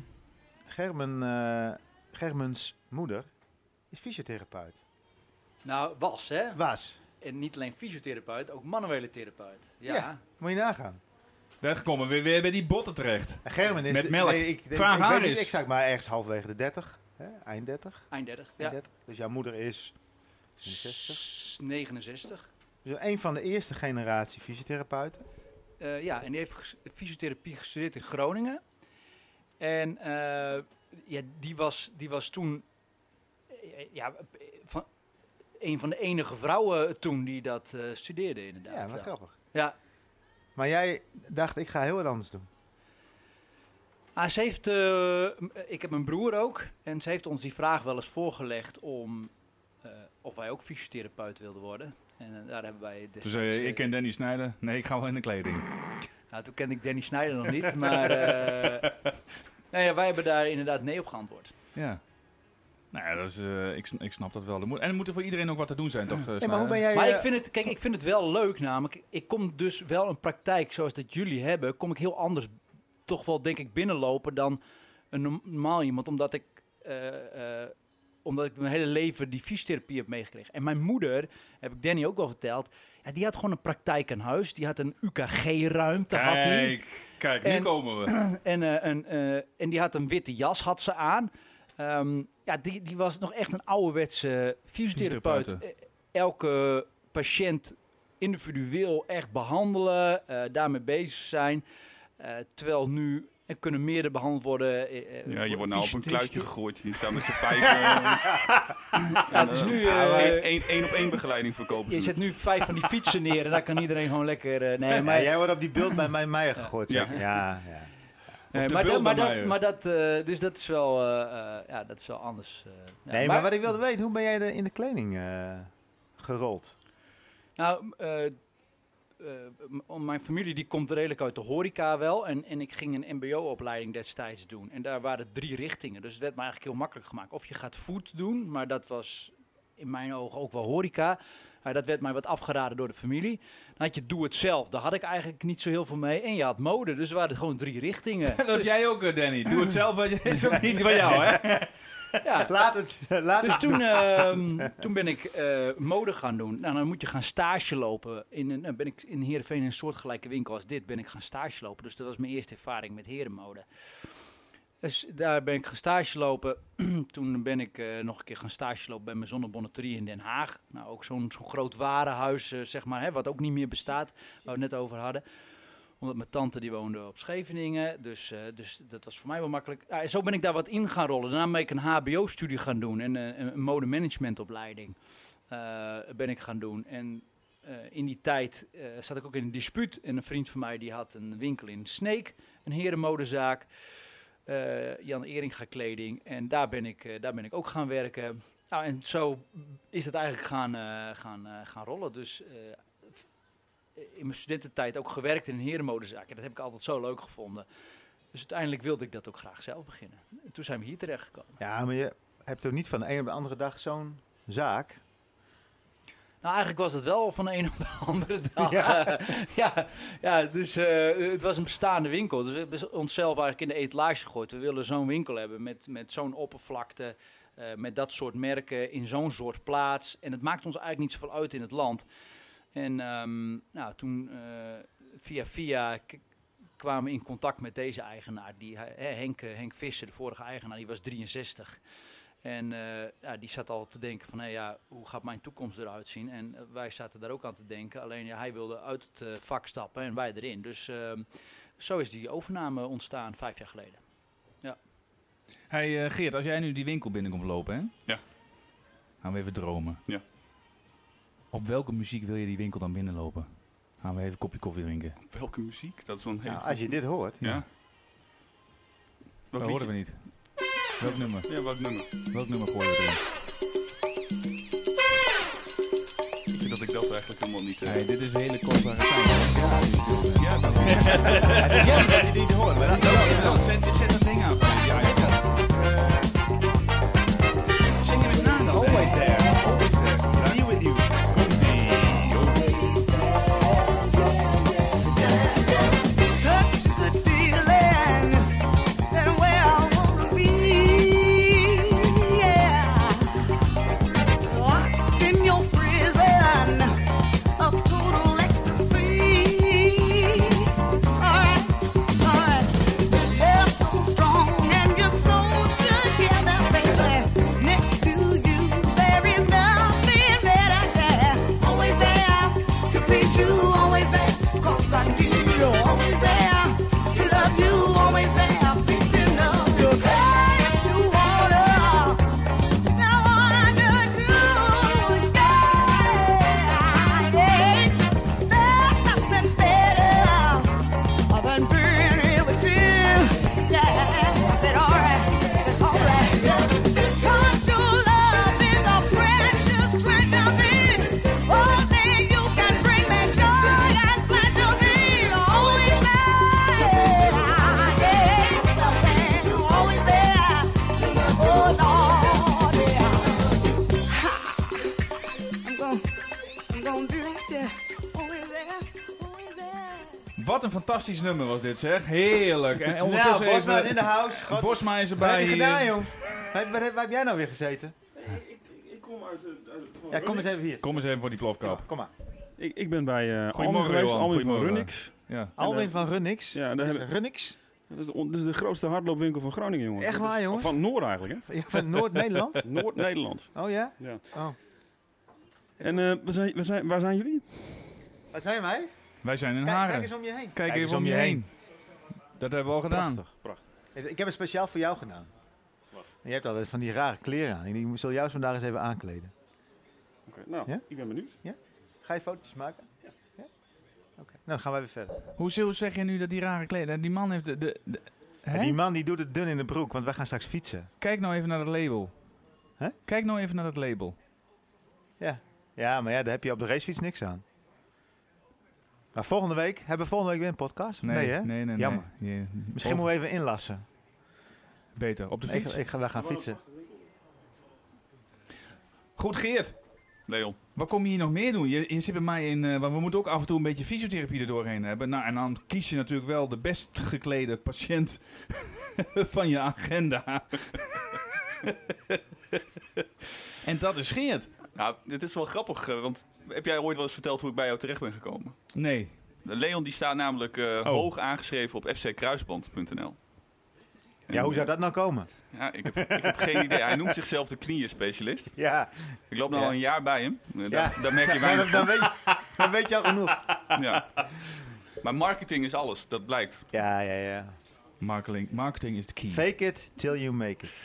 Germen, eh, Germens moeder is fysiotherapeut. nou was hè. Was. En niet alleen fysiotherapeut, ook manuele therapeut. Ja, Ja. Moet je nagaan. Daar komen we weer bij die botten terecht. En Germen is... Met de- melk. Nee, ik, denk- Vraag ik, haar eens. maar ergens halverwege de 30. Hè? Eind 30. eind 30. Eind Ja. 30. Dus jouw moeder is 60. S- 69. Dus een van de eerste generatie fysiotherapeuten. Eh, ja, en die heeft fysiotherapie gestudeerd in Groningen. En eh, ja, die, was, die was toen eh, ja, van, een van de enige vrouwen toen die dat eh, studeerde inderdaad. Ja, wat grappig. Ja. Maar jij dacht, ik ga heel wat anders doen. Ah, ze heeft, eh, ik heb een broer ook. En ze heeft ons die vraag wel eens voorgelegd om eh, of wij ook fysiotherapeut wilden worden. En eh, daar hebben wij Dus destijds... eh, ik ken Danny Snijder. Nee, ik ga wel in de kleding. Nou, toen kende ik Danny Snijder nog niet, maar eh, nou ja, wij hebben daar inderdaad nee op geantwoord. Ja. Nou ja, dat is, eh, ik, ik snap dat wel. Er moet, en er moet er voor iedereen ook wat te doen zijn, toch? eh, Hey, maar hoe ben jij... Maar eh, ik vind het, kijk, ik vind het wel leuk namelijk. Ik kom dus wel een praktijk zoals dat jullie hebben, kom ik heel anders toch wel, denk ik, binnenlopen dan een norm- normaal iemand. Omdat ik, eh, eh, omdat ik mijn hele leven die fysiotherapie heb meegekregen. En mijn moeder, heb ik Danny ook wel verteld, ja, die had gewoon een praktijk aan huis. Die had een UKG-ruimte, had die. Kijk, kijk, nu En- komen we. En, eh, een, eh, en die had een witte jas, had ze aan. Ehm, ja, die, die was nog echt een ouderwetse fysiotherapeut. Eh, Elke patiënt individueel echt behandelen, eh, daarmee bezig zijn. Eh, terwijl nu er kunnen meerdere behandeld worden. Ja, je wordt nou op een kluitje gegooid. Je staat met z'n vijf. Ja, het is nu... eh, eh, één- op één begeleiding verkopen je ze. zet nu vijf van die fietsen neer en daar kan iedereen gewoon lekker... eh, nee, Maar jij wordt op die beeld bij mijn Meijer gegooid. Ja, ja. Nee, de maar, dat, maar, dat, maar dat, eh, dus dat is wel, eh, eh, ja, dat is wel anders. eh. Ja, Nee, maar wat ik wilde weten, hoe ben jij er in de kleding eh, gerold? Nou, eh, eh, mijn familie die komt redelijk uit de horeca wel. En, en ik ging een mbo-opleiding destijds doen. En daar waren drie richtingen. Dus het werd me eigenlijk heel makkelijk gemaakt. Of je gaat food doen, maar dat was in mijn ogen ook wel horeca. Maar dat werd mij wat afgeraden door de familie. Dan had je doe het zelf. Daar had ik eigenlijk niet zo heel veel mee. En je had mode. Dus er waren gewoon drie richtingen. Dat heb Dus, jij ook, eh, Danny. Doe het zelf, want het is ook niet van jou, hè? ja. Laat het. Laat Dus het. toen, ehm, toen ben ik eh, mode gaan doen. Nou, dan moet je gaan stage lopen. In een, dan ben ik in Heerenveen in een soortgelijke winkel als dit ben ik gaan stage lopen. Dus dat was mijn eerste ervaring met herenmode. Dus daar ben ik gaan stage lopen. toen ben ik eh, nog een keer gaan stage lopen bij mijn zonnebonnetterie in Den Haag. Nou, ook zo'n groot warenhuis, eh, zeg maar, hè, wat ook niet meer bestaat. Waar we het net over hadden omdat mijn tante die woonde op Scheveningen. Dus, eh, dus dat was voor mij wel makkelijk. En zo ben ik daar wat in gaan rollen. Daarna ben ik een HBO-studie gaan doen. En een modemanagementopleiding ben ik gaan doen. En in die tijd zat ik ook in een dispuut. En een vriend van mij die had een winkel in Sneek. Een herenmodezaak. Eh Jan Eringa kleding. En daar ben ik, eh, daar ben ik ook gaan werken. Nou, en zo is het eigenlijk gaan, eh, gaan, gaan rollen. Dus in mijn studententijd ook gewerkt in een. En dat heb ik altijd zo leuk gevonden. Dus uiteindelijk wilde ik dat ook graag zelf beginnen. En toen zijn we hier terecht gekomen. Ja, maar je hebt toch niet van de een op de andere dag zo'n zaak? Nou, eigenlijk was het wel van de een op de andere dag. Ja. Ja, ja, ja dus eh, het was een bestaande winkel. Dus we hebben onszelf eigenlijk in de etalage gegooid. We willen zo'n winkel hebben met, met zo'n oppervlakte, eh, met dat soort merken, in zo'n soort plaats. En het maakt ons eigenlijk niet zoveel uit in het land. En ehm, nou, toen eh, via via kwamen we in contact met deze eigenaar. Die, Henk, eh, Henk Visser, de vorige eigenaar, die was 63. En eh, ja, die zat al te denken van, hé, ja, hoe gaat mijn toekomst eruit zien? En eh, wij zaten daar ook aan te denken. Alleen ja, hij wilde uit het eh, vak stappen en wij erin. Dus ehm, zo is die overname ontstaan vijf jaar geleden. Hey eh, Geert, als jij nu die winkel binnenkomt lopen, hè? Ja. Gaan we even dromen. Ja. Op welke muziek wil je die winkel dan binnenlopen? Gaan we even een kopje koffie drinken? Welke muziek? Dat is wel een hele Nou, als je dit hoort. Ja. Dat Welk horen we niet. Welk nummer? Ja, welk nummer? Welk nummer gooien we erin? Ik vind dat ik dat eigenlijk helemaal niet... eh, Hey, dit is een hele kostbare tijd. Ja, dat Het is jammer dat je niet hoort. Maar dat, is Zet, zet dat ding aan. Ja, ja. Zing je met na dan? Always there. Wat een fantastisch nummer was dit, zeg. Heerlijk. En ondertussen Nou, Bosma is in de house. God, Bosma is wat erbij heb je gedaan, hier. jong? Waar, waar- waar heb jij nou weer gezeten? Ik kom uit, uit Ja, kom eens even hier. Kom eens even voor die plofkap. Kom maar. Ik, ik ben bij uh, Alwin Goedemorgen, geweest. Alwin van. Runnix. Ja. Alwin van Runnix. Ja, daar hebben, Runnix? dat, is de, dat is de grootste hardloopwinkel van Groningen, jongen. Echt waar, jongen? Van Noord eigenlijk, hè? Ja, van Noord-Nederland? Noord-Nederland. Oh ja? Ja. Oh. En eh, waar, zijn, waar, zijn, waar zijn jullie? Wat zijn wij? Wij zijn in Kijk, Haren. kijk eens om je heen. Kijk even om je heen. Dat hebben we al gedaan. Prachtig, prachtig. Ik heb het speciaal voor jou gedaan. Je hebt altijd van die rare kleren aan. Ik zal jou vandaag eens even aankleden. Oké, nou, Ja? ik ben benieuwd. Ga je foto's maken? Ja. Oké, nou dan gaan wij weer verder. Hoezo zeg je nu dat die rare kleding... Die man heeft de... de, de- hè? Die man die doet het dun in de broek, want wij gaan straks fietsen. Kijk nou even naar dat label. Hè? Kijk nou even naar dat label. Ja. Ja, maar ja, daar heb je op de racefiets niks aan. Maar volgende week, hebben we volgende week weer een podcast? Nee, hè? nee, nee. Jammer. nee. Je- Misschien moeten we even inlassen. Beter, op de Ik, fiets. ik ga, wij gaan fietsen. Goed, Geert. Leon. Wat kom je hier nog meer doen? Je, je zit bij mij in... eh, want we moeten ook af en toe een beetje fysiotherapie er doorheen hebben. Nou, en dan kies je natuurlijk wel de best geklede patiënt van je agenda. en dat is Geert. Nou, dit is wel grappig, eh, want heb jij ooit wel eens verteld hoe ik bij jou terecht ben gekomen? Nee. Leon die staat namelijk eh, hoog aangeschreven op fckruisband.nl. Ja, hoe zou dat nou komen? Ja, ik heb, ik heb geen idee. Hij noemt zichzelf de knieën-specialist. Ja, Ik loop nu Ja. al een jaar bij hem. Eh, Ja. Daar, daar merk je dan, weinig dan, weet, je, dan weet je al genoeg. Ja. Maar marketing is alles, dat blijkt. Ja, ja, ja. Marketing, marketing is de key. Fake it till you make it.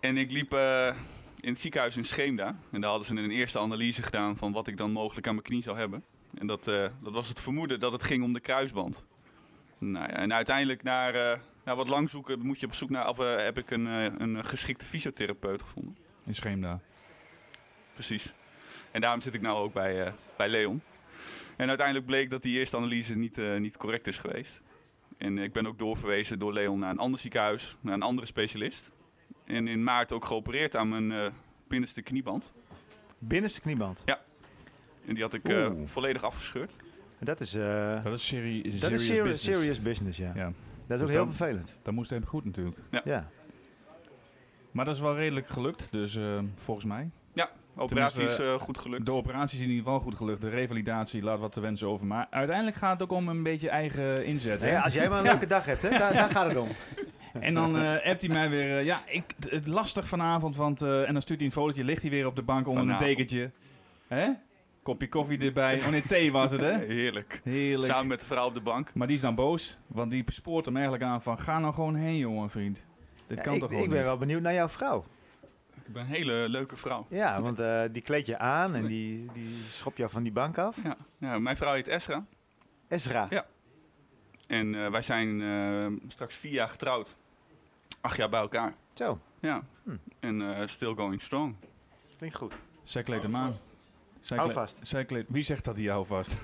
En ik liep eh, in het ziekenhuis in Scheemda. En daar hadden ze een eerste analyse gedaan van wat ik dan mogelijk aan mijn knie zou hebben. En dat, eh, dat was het vermoeden dat het ging om de kruisband. Nou ja, en uiteindelijk eh, na wat lang zoeken moet je op zoek naar, of, eh, heb ik een, een geschikte fysiotherapeut gevonden. In Scheemda. Precies. En daarom zit ik nou ook bij, bij Leon. En uiteindelijk bleek dat die eerste analyse niet, niet correct is geweest. En ik ben ook doorverwezen door Leon naar een ander ziekenhuis, naar een andere specialist. En in maart ook geopereerd aan mijn eh, binnenste knieband. Binnenste knieband. En die had ik eh, volledig afgescheurd. Dat is, eh, Dat is seri dat serious is serious, business. serious business, ja. Ja, Dat is ook Dus heel dan- vervelend. dat moest even goed natuurlijk. Ja. Maar dat is wel redelijk gelukt, dus eh, volgens mij. Ja, operatie is eh, goed gelukt. De operatie is in ieder geval goed gelukt. De revalidatie laat wat te wensen over. Maar uiteindelijk gaat het ook om een beetje eigen inzet. hè? Nee, als jij maar een leuke dag hebt, hè, daar, daar gaat het om. En dan eh appt hij mij weer... eh, ja, ik, het- lastig vanavond, want... eh, en dan stuurt hij een fotootje. Ligt hij weer op de bank onder Vanavond. een dekentje. Hè? Kopje koffie erbij. Oh nee, thee was het, hè? Heerlijk. Heerlijk. Samen met de vrouw op de bank. Maar die is dan boos. Want die spoort hem eigenlijk aan van... Ga nou gewoon heen, jongen, vriend. Dit Ja, kan ik, toch gewoon ik ben niet? wel benieuwd naar jouw vrouw. Ik ben een hele leuke vrouw. Ja, want eh, die kleed je aan en die, die schop jou van die bank af. Ja. Ja, mijn vrouw heet Esra. Esra. Ja. En eh, wij zijn eh, straks vier jaar getrouwd. Acht jaar bij elkaar. Zo, Ja. Hm. En eh, still going strong. klinkt goed. Zij kleedt hem aan. Zij Hou vast. Zij Wie zegt dat hij hou vast?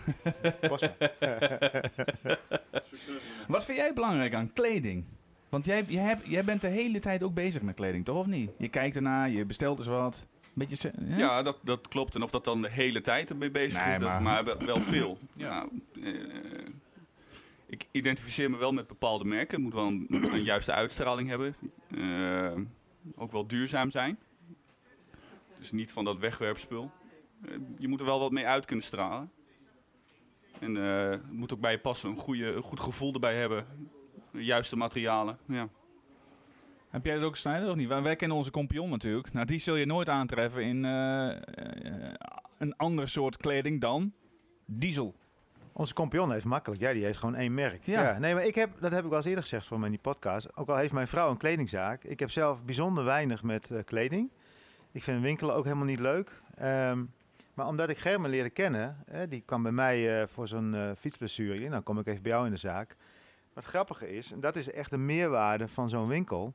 Wat vind jij belangrijk aan kleding? Want jij, jij, hebt, jij bent de hele tijd ook bezig met kleding, toch of niet? Je kijkt ernaar, je bestelt eens wat. Beetje, hè? Ja, dat, dat klopt. En of dat dan de hele tijd ermee bezig Nee, is, dat, maar- maar wel, veel. Ja. ja. Ik identificeer me wel met bepaalde merken. Het moet wel een, juiste uitstraling hebben. Eh, ook wel duurzaam zijn. Dus niet van dat wegwerpspul. Eh, je moet er wel wat mee uit kunnen stralen. En eh, het moet ook bij je passen. Een, goede, goed gevoel erbij hebben. De juiste materialen. Ja. Heb jij dat ook, Snijder, of niet? Wij, kennen onze kompion natuurlijk. Nou, die zul je nooit aantreffen in een ander soort kleding dan diesel. Onze kompion heeft makkelijk. Ja, die heeft gewoon één merk. Ja. Ja. nee, maar ik heb, dat heb ik wel eens eerder gezegd voor mij in die podcast. Ook al heeft mijn vrouw een kledingzaak. Ik heb zelf bijzonder weinig met eh, kleding. Ik vind winkelen ook helemaal niet leuk. Ehm, maar omdat ik Germen leerde kennen, hè, die kwam bij mij eh, voor zo'n eh fietsblessure. in. Dan kom ik even bij jou in de zaak. Wat grappige is, en dat is echt de meerwaarde van zo'n winkel.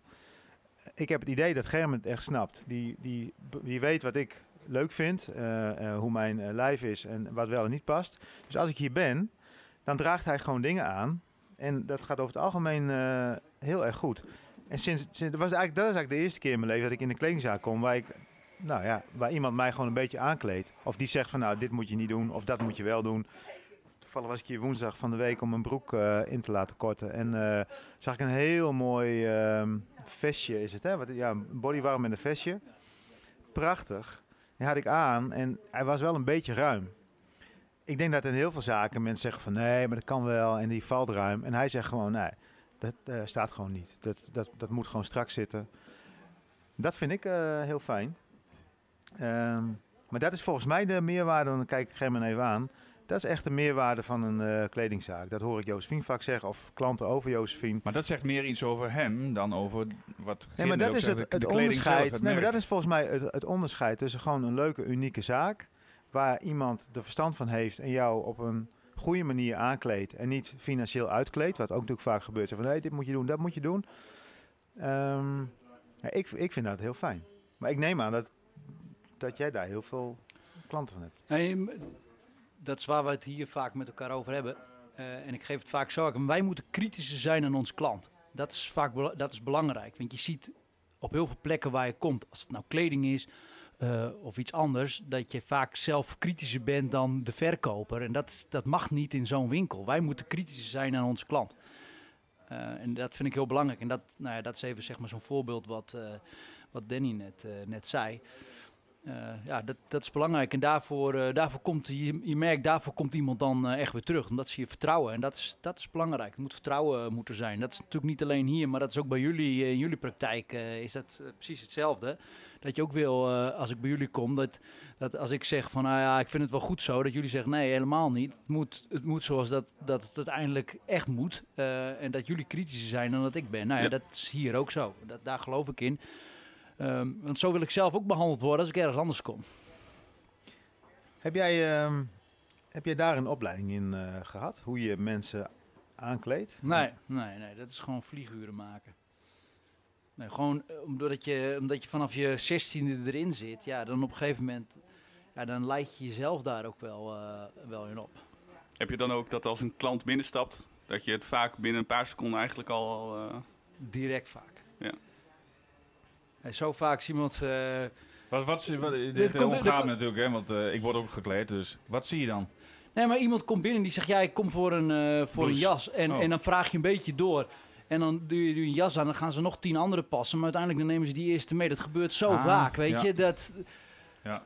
Ik heb het idee dat Germen het echt snapt. Die, die, die weet wat ik leuk vind, eh, eh, hoe mijn eh, lijf is en wat wel en niet past. Dus als ik hier ben, dan draagt hij gewoon dingen aan. En dat gaat over het algemeen heel erg goed. En sinds, sinds, was eigenlijk, dat is eigenlijk de eerste keer in mijn leven dat ik in een kledingzaak kom waar ik, nou ja, waar iemand mij gewoon een beetje aankleedt. Of die zegt van nou, dit moet je niet doen, of dat moet je wel doen. toevallig was ik hier woensdag van de week om mijn broek in te laten korten. En eh, zag ik een heel mooi ehm, vestje, is het hè? Ja, een bodywarm met een vestje. Prachtig. Die had ik aan en hij was wel een beetje ruim. Ik denk dat in heel veel zaken mensen zeggen van nee, maar dat kan wel en die valt ruim. En hij zegt gewoon nee, dat eh, staat gewoon niet. Dat, dat, dat moet gewoon strak zitten. Dat vind ik eh, heel fijn. Ehm, maar dat is volgens mij de meerwaarde, dan kijk ik Germen even aan. Dat is echt de meerwaarde van een eh, kledingzaak. Dat hoor ik Josephine vaak zeggen, of klanten over Josephine. Maar dat zegt meer iets over hem dan over wat Nee, maar dat is het, de het kleding zelf, onderscheid. het nee, maar dat is volgens mij het, het onderscheid tussen gewoon een leuke, unieke zaak. Waar iemand er verstand van heeft en jou op een goede manier aankleedt. En niet financieel uitkleedt. Wat ook natuurlijk vaak gebeurt. Van hey, dit moet je doen, dat moet je doen. Ehm, ja, ik, ik vind dat heel fijn. Maar ik neem aan dat, dat jij daar heel veel klanten van hebt. Nee, dat is waar we het hier vaak met elkaar over hebben. Eh, en ik geef het vaak zo. Wij moeten kritischer zijn aan onze klant. Dat is vaak dat is belangrijk. Want je ziet op heel veel plekken waar je komt, als het nou kleding is eh, of iets anders, dat je vaak zelf kritischer bent dan de verkoper. En dat, dat mag niet in zo'n winkel. Wij moeten kritischer zijn aan onze klant. Eh, en dat vind ik heel belangrijk. En dat, nou ja, dat is even zeg maar, zo'n voorbeeld wat, wat Danny net, net zei. Eh, ja, dat, dat is belangrijk. En daarvoor, eh, daarvoor komt, je, je merkt, daarvoor komt iemand dan eh, echt weer terug. Omdat ze je vertrouwen. En dat is, dat is belangrijk. Het moet vertrouwen moeten zijn. Dat is natuurlijk niet alleen hier, maar dat is ook bij jullie, in jullie praktijk, is dat precies hetzelfde. Dat je ook wil, als ik bij jullie kom, dat, dat als ik zeg van, nou ja, ik vind het wel goed zo. Dat jullie zeggen, nee, helemaal niet. Het moet, het moet zoals dat, dat het uiteindelijk echt moet. En dat jullie kritischer zijn dan dat ik ben. Nou ja, Ja. dat is hier ook zo. Dat, daar geloof ik in. Ehm, want zo wil ik zelf ook behandeld worden als ik ergens anders kom. Heb jij, ehm, heb jij daar een opleiding in eh, gehad? Hoe je mensen aankleedt? Nee, nee, nee, dat is gewoon vlieguren maken. Nee, gewoon eh, omdat je, omdat je vanaf je zestiende erin zit, ja, dan op een gegeven moment, ja, dan leid je jezelf daar ook wel, eh, wel in op. Heb je dan ook dat als een klant binnenstapt, dat je het vaak binnen een paar seconden eigenlijk al... eh, Direct vaak. Ja. En zo vaak is iemand, eh, Wat, wat, zie- wat, dit komt- me natuurlijk, hè, want eh, ik word ook gekleed, dus wat zie je dan? Nee, maar iemand komt binnen die zegt: Ja, ik kom voor een, eh, voor een jas. En, Oh. en dan vraag je een beetje door. En dan doe je, doe je een jas aan, dan gaan ze nog tien andere passen. Maar uiteindelijk dan nemen ze die eerste mee. Dat gebeurt zo Ah, vaak, weet ja. je. Dat, Ja.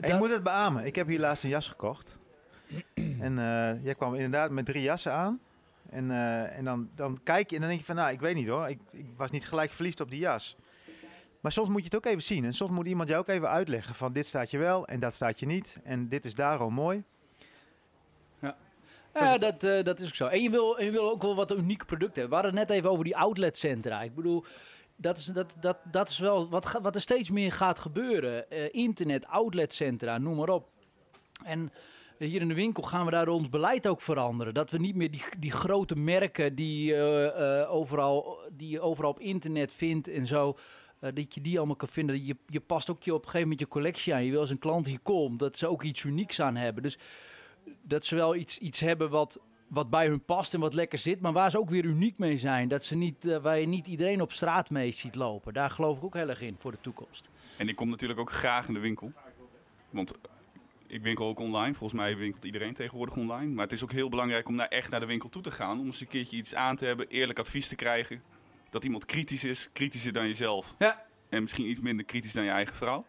Hey, ik moet het beamen. Ik heb hier laatst een jas gekocht. en eh, jij kwam inderdaad met drie jassen aan. En, eh, en dan, dan kijk je en dan denk je van, nou, ik weet niet hoor. Ik, ik was niet gelijk verliefd op die jas. Maar soms moet je het ook even zien. En soms moet iemand jou ook even uitleggen van, dit staat je wel en dat staat je niet. En dit is daarom mooi. Ja, dat, eh, dat is ook zo. En je wil, en je wil ook wel wat unieke producten hebben. We hadden het net even over die outletcentra. Ik bedoel, dat is, dat, dat, dat is wel wat, ga- wat er steeds meer gaat gebeuren. Eh, internet, outletcentra, noem maar op. En hier in de winkel gaan we daar ons beleid ook veranderen. Dat we niet meer die, die grote merken die, eh, eh, overal, die je overal op internet vindt en zo... eh, dat je die allemaal kan vinden. Je, je past ook je op een gegeven moment je collectie aan. Je wil als een klant hier komt, dat ze ook iets unieks aan hebben. Dus dat ze wel iets, iets hebben wat, wat bij hun past en wat lekker zit, maar waar ze ook weer uniek mee zijn. Dat ze niet, eh, waar je niet iedereen op straat mee ziet lopen. Daar geloof ik ook heel erg in voor de toekomst. En ik kom natuurlijk ook graag in de winkel. Want ik winkel ook online. Volgens mij winkelt iedereen tegenwoordig online. Maar het is ook heel belangrijk om naar, echt naar de winkel toe te gaan. Om eens een keertje iets aan te hebben, eerlijk advies te krijgen. Dat iemand kritisch is, kritischer dan jezelf. Ja. En misschien iets minder kritisch dan je eigen vrouw.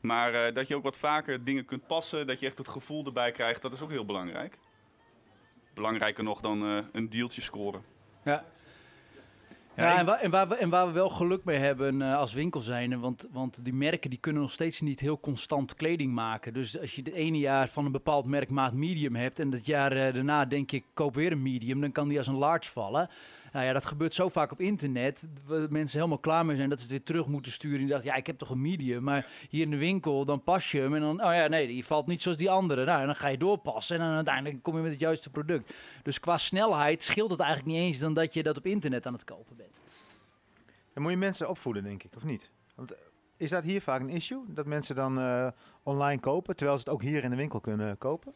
Maar eh, dat je ook wat vaker dingen kunt passen, dat je echt het gevoel erbij krijgt, dat is ook heel belangrijk. Belangrijker nog dan eh, een deeltje scoren. Ja. Ja, Ja, ik- en, waar, en, waar we, en waar we wel geluk mee hebben eh, als winkel zijn, want, want die merken die kunnen nog steeds niet heel constant kleding maken. Dus als je het ene jaar van een bepaald merk maat medium hebt en het jaar daarna denk je ik koop weer een medium, dan kan die als een large vallen. Nou ja, dat gebeurt zo vaak op internet. Waar mensen helemaal klaar mee zijn dat ze het weer terug moeten sturen. Die dachten, ja, ik heb toch een medium. Maar hier in de winkel, dan pas je hem. En dan, oh ja, nee, die valt niet zoals die andere. Nou, en dan ga je doorpassen. En dan uiteindelijk kom je met het juiste product. Dus qua snelheid scheelt het eigenlijk niet eens dan dat je dat op internet aan het kopen bent. Dan moet je mensen opvoeden, denk ik, of niet? Want eh, is dat hier vaak een issue? Dat mensen dan eh, online kopen, terwijl ze het ook hier in de winkel kunnen kopen?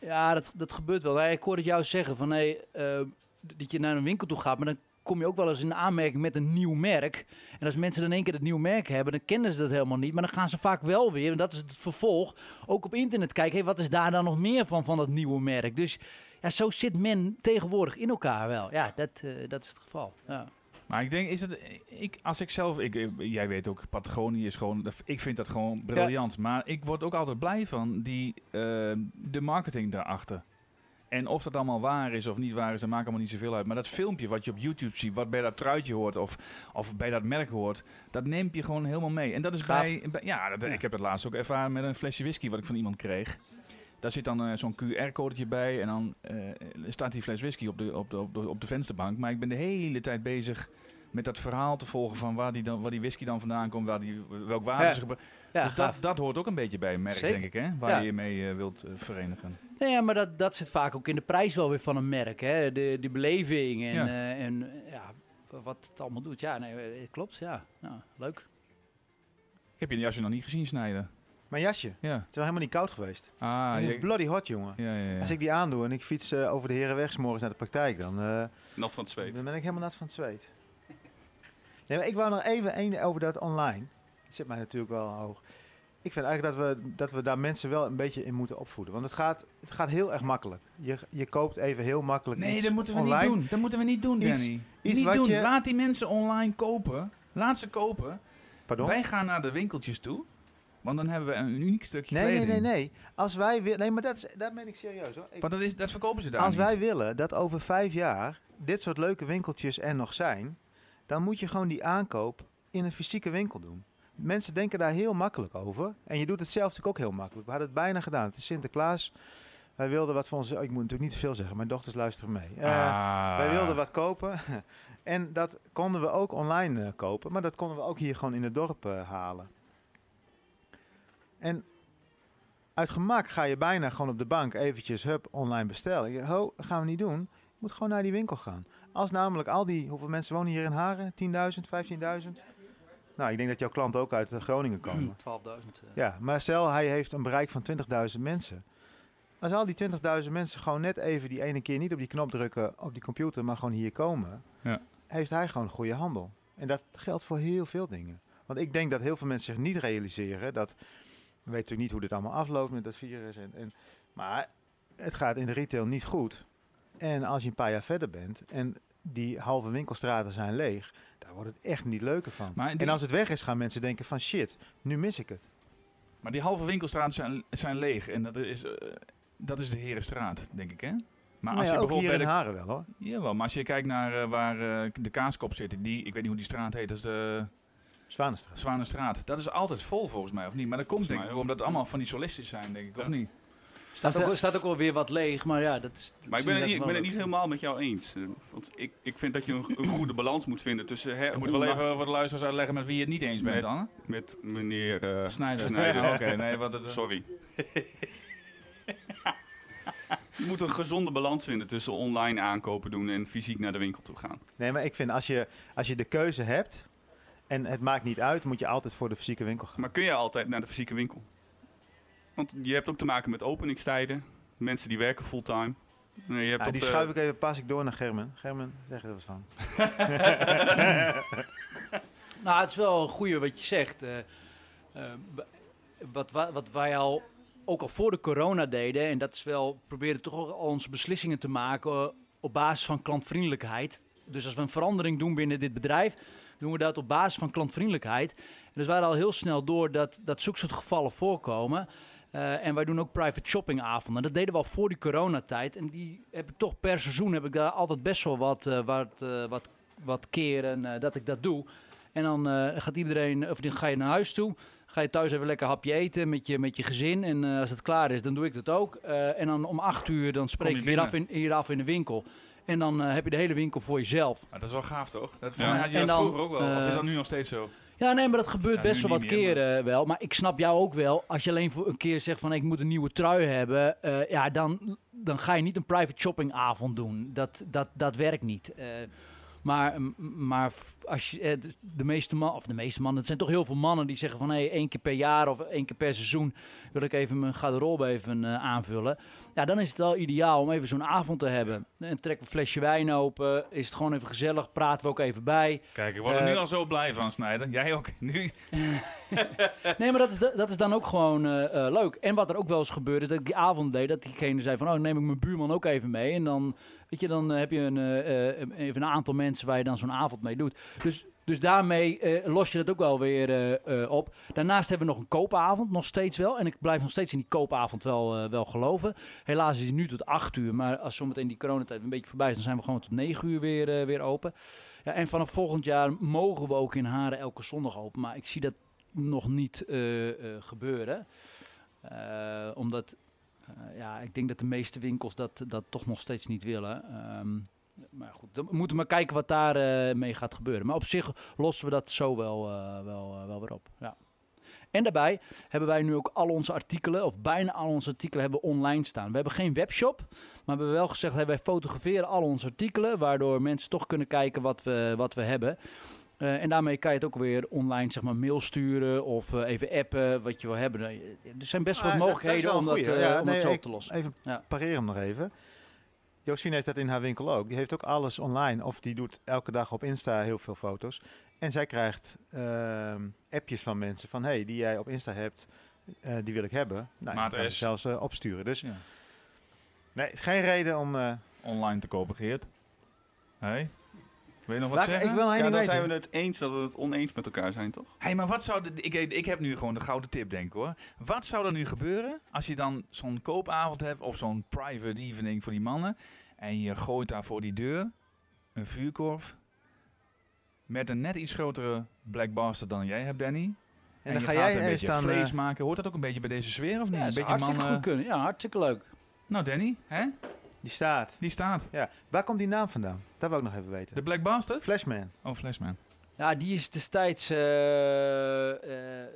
Ja, dat, dat gebeurt wel. Ik hoorde jou zeggen van, hey, eh, dat je naar een winkel toe gaat, maar dan kom je ook wel eens in aanmerking met een nieuw merk. En als mensen dan één keer het nieuw merk hebben, dan kennen ze dat helemaal niet. Maar dan gaan ze vaak wel weer, en dat is het vervolg, ook op internet kijken. Hey, wat is daar dan nog meer van, van dat nieuwe merk? Dus ja, zo zit men tegenwoordig in elkaar wel. Ja, dat, eh, dat is het geval. Ja. Maar ik denk, is het, ik, als ik zelf, ik, ik- jij weet ook, Patagonië is gewoon, ik vind dat gewoon briljant. Maar ik word ook altijd blij van die, eh, de marketing daarachter. En of dat allemaal waar is of niet waar is, dat maakt allemaal niet zoveel uit. Maar dat filmpje wat je op YouTube ziet, wat bij dat truitje hoort of, of bij dat merk hoort, dat neemt je gewoon helemaal mee. En dat is bij, bij- ja, dat, ik heb dat laatst ook ervaren met een flesje whisky wat ik van iemand kreeg. Daar zit dan eh, zo'n QR-codetje bij en dan eh, staat die fles whisky op de, op, de, op, de, op de vensterbank. Maar ik ben de hele tijd bezig met dat verhaal te volgen van waar die, dan, waar die whisky dan vandaan komt, waar die, welk water Ja. ze gebruiken. Ja, dus dat, dat hoort ook een beetje bij een merk, Zeker. denk ik, hè? waar je je mee eh, wilt verenigen. Nee, ja, maar dat, dat zit vaak ook in de prijs wel weer van een merk. Hè? De, die beleving en, Ja. eh, en ja, wat het allemaal doet. Ja, nee, eh, klopt. Ja. ja, leuk. Ik heb je jasje nog niet gezien snijden. Mijn jasje. Het Ja. is nog helemaal niet koud geweest. Ah, Het je- bloody hot, jongen. ja, ja, ja. Als ik die aandoe en ik fiets eh, over de Herenweg morgens naar de praktijk, dan, eh, Nat van het zweet. dan ben ik helemaal nat van het zweet. Nee, maar ik wou nog even één over dat online. Dat zit mij natuurlijk wel hoog. Ik vind eigenlijk dat we, dat we daar mensen wel een beetje in moeten opvoeden. Want het gaat, het gaat heel erg makkelijk. Je, je koopt even heel makkelijk Nee, iets dat moeten we online. niet doen. Dat moeten we niet doen, Danny. iets niet doen. je- Laat die mensen online kopen. Laat ze kopen. Pardon? Wij gaan naar de winkeltjes toe. Want dan hebben we een uniek stukje Nee, nee, kleding. nee, nee. Als wij willen... Nee, maar dat, is, dat meen ik serieus hoor. Ik- Want dat, is, dat verkopen ze daar Als niet. wij willen dat over vijf jaar dit soort leuke winkeltjes er nog zijn, dan moet je gewoon die aankoop in een fysieke winkel doen. Mensen denken daar heel makkelijk over. En je doet het zelf natuurlijk ook heel makkelijk. We hadden het bijna gedaan. Het is Sinterklaas. Wij wilden wat voor ons. oh, Ik moet natuurlijk niet te veel zeggen. Mijn dochters luisteren mee. Eh, Ah. Wij wilden wat kopen. en dat konden we ook online eh, kopen. Maar dat konden we ook hier gewoon in het dorp eh, halen. En uit gemak ga je bijna gewoon op de bank eventjes hup online bestellen. Je, ho, dat gaan we niet doen. Je moet gewoon naar die winkel gaan. Als namelijk al die, hoeveel mensen wonen hier in Haren? 10.000, 15.000? Nou, ik denk dat jouw klanten ook uit eh, Groningen komen. 12.000. eh. Ja, maar stel hij heeft een bereik van 20.000 mensen. Als al die 20.000 mensen gewoon net even die ene keer niet op die knop drukken op die computer, maar gewoon hier komen, Ja. heeft hij gewoon goede handel. En dat geldt voor heel veel dingen. Want ik denk dat heel veel mensen zich niet realiseren dat, we weten natuurlijk niet hoe dit allemaal afloopt met dat virus. En, en, maar het gaat in de retail niet goed. En als je een paar jaar verder bent en die halve winkelstraten zijn leeg, daar wordt het echt niet leuker van. Maar die- En als het weg is, gaan mensen denken van shit, nu mis ik het. Maar die halve winkelstraten zijn, zijn leeg. En dat is, eh, dat is de Herenstraat, denk ik, hè? Maar Nou als ja, je ook bijvoorbeeld hier in bij de, Haren wel hoor. Jawel, maar als je kijkt naar eh, waar eh, de kaaskop zit, die, ik weet niet hoe die straat heet, dat is de Zwanenstraat. Zwanenstraat. Dat is altijd vol volgens mij, of niet? Maar dat komt denk ik omdat het allemaal van die solisten zijn, denk ik, of niet? Staat, ook, staat ook wel weer wat leeg, maar ja, dat is. dat Maar ik ben, we het niet, ik ben het niet helemaal met jou eens. Eh, Want ik, ik vind dat je een, een goede balans moet vinden tussen... Hè, Ik moet wel even voor de luisteraars uitleggen met wie je het niet eens bent Met- dan. hè? Met meneer uh, Snijder. Snijder. Ja, Oké, nee, wat het, Sorry. je moet een gezonde balans vinden tussen online aankopen doen en fysiek naar de winkel toe gaan. Nee, maar ik vind als je, als je de keuze hebt en het maakt niet uit, moet je altijd voor de fysieke winkel gaan. Maar kun je altijd naar de fysieke winkel? Want je hebt ook te maken met openingstijden. Mensen die werken fulltime. Nee, je hebt Ja, op die de- schuif ik even, pas ik door naar Germen. Germen, zeg er wat van. Nou, het is wel een goeie wat je zegt. eh, eh, wat, wa- wat wij al, ook al voor de corona deden, en dat is wel, we proberen toch al onze beslissingen te maken eh, op basis van klantvriendelijkheid. Dus als we een verandering doen binnen dit bedrijf, doen we dat op basis van klantvriendelijkheid. En dus wij hadden al heel snel door dat, dat zulke soort gevallen voorkomen. Eh, en wij doen ook private shopping avonden. Dat deden we al voor die coronatijd. En die heb ik toch per seizoen heb ik daar altijd best wel wat, eh, wat, wat, wat keren dat ik dat doe. En dan gaat iedereen, of dan ga je naar huis toe. Ga je thuis even lekker hapje eten met je, met je gezin. En als het klaar is, dan doe ik dat ook. En dan om acht uur dan spreek ik hier af, in, hier af in de winkel. En dan heb je de hele winkel voor jezelf. Maar dat is wel gaaf, toch? Dat, Ja. had je dat dan, vroeger ook wel. of is dat nu nog steeds zo? Ja, nee, maar dat gebeurt Ja, best wel wat meer, keren wel. Maar ik snap jou ook wel. Als je alleen voor een keer zegt van ik moet een nieuwe trui hebben. eh, ja, dan, dan ga je niet een private shopping avond doen. Dat, dat, dat werkt niet. Eh, Maar, maar als je, eh, de- meeste mannen, of de meeste mannen, het zijn toch heel veel mannen die zeggen van hé, één keer per jaar of één keer per seizoen wil ik even mijn garderobe even eh, aanvullen. Ja, dan is het wel ideaal om even zo'n avond te hebben. En trekken we een flesje wijn open, is het gewoon even gezellig, praten we ook even bij. Kijk, ik word er Eh, nu al zo blij van, Snijder. Jij ook. Nu. Nee, maar dat is, dat is dan ook gewoon eh, eh, leuk. En wat er ook wel eens gebeurde, is dat ik die avond deed, dat diegene zei van, oh, neem ik mijn buurman ook even mee. En dan, weet je, dan eh, heb je een, eh, eh, even een aantal mensen waar je dan zo'n avond mee doet. Dus, dus daarmee los je dat ook wel weer op. Daarnaast hebben we nog een koopavond, nog steeds wel. En ik blijf nog steeds in die koopavond wel, wel geloven. Helaas is het nu tot 8 uur, maar als zometeen die coronatijd een beetje voorbij is, dan zijn we gewoon tot 9 uur weer, weer open. Ja, en vanaf volgend jaar mogen we ook in Haren elke zondag open. Maar ik zie dat nog niet gebeuren. Omdat, eh, ja, ik denk dat de meeste winkels dat, dat toch nog steeds niet willen. Ehm, maar goed, dan moeten we maar kijken wat daar eh, mee gaat gebeuren. Maar op zich lossen we dat zo wel, eh, wel, wel weer op. Ja. En daarbij hebben wij nu ook al onze artikelen, of bijna al onze artikelen, hebben online staan. We hebben geen webshop, maar we hebben wel gezegd, hey, wij fotograferen al onze artikelen, waardoor mensen toch kunnen kijken wat we, wat we hebben. Eh, en daarmee kan je het ook weer online zeg maar, mail sturen of eh, even appen wat je wil hebben. Er zijn best wel Ah, dat- mogelijkheden wel om dat, eh, Ja, om nee, dat zo op ik- te lossen. Even Ja. pareren hem nog even. Josephine heeft dat in haar winkel ook. Die heeft ook alles online. Of die doet elke dag op Insta heel veel foto's. En zij krijgt ehm, appjes van mensen van... hey, die jij op Insta hebt, eh, die wil ik hebben. Nou, Maat je kan zelfs eh, opsturen. Dus Ja. nee, geen reden om... eh, Online te kopen, Geert. Hé? Wil je nog wat laat- zeggen? ik wil Ja, dan weten. zijn we het eens dat we het oneens met elkaar zijn, toch? Hé, maar wat zou... De, ik, ik heb nu gewoon de gouden tip, denk ik hoor. Wat zou er nu gebeuren als je dan zo'n koopavond hebt of zo'n private evening voor die mannen en je gooit daar voor die deur een vuurkorf met een net iets grotere Black Bastard dan jij hebt, Danny. En dan je ga gaat jij een beetje staan... vlees eh, maken. Hoort dat ook een beetje bij deze sfeer of niet? Ja, een beetje hartstikke mannen... goed kunnen. Ja, hartstikke leuk. Nou, Danny, hè? Die staat. Die staat. Ja. Waar komt die naam vandaan? Dat wil ik nog even weten. De Black Bastard? Flashman. Oh, Flashman. Ja, die is destijds eh, eh, eh,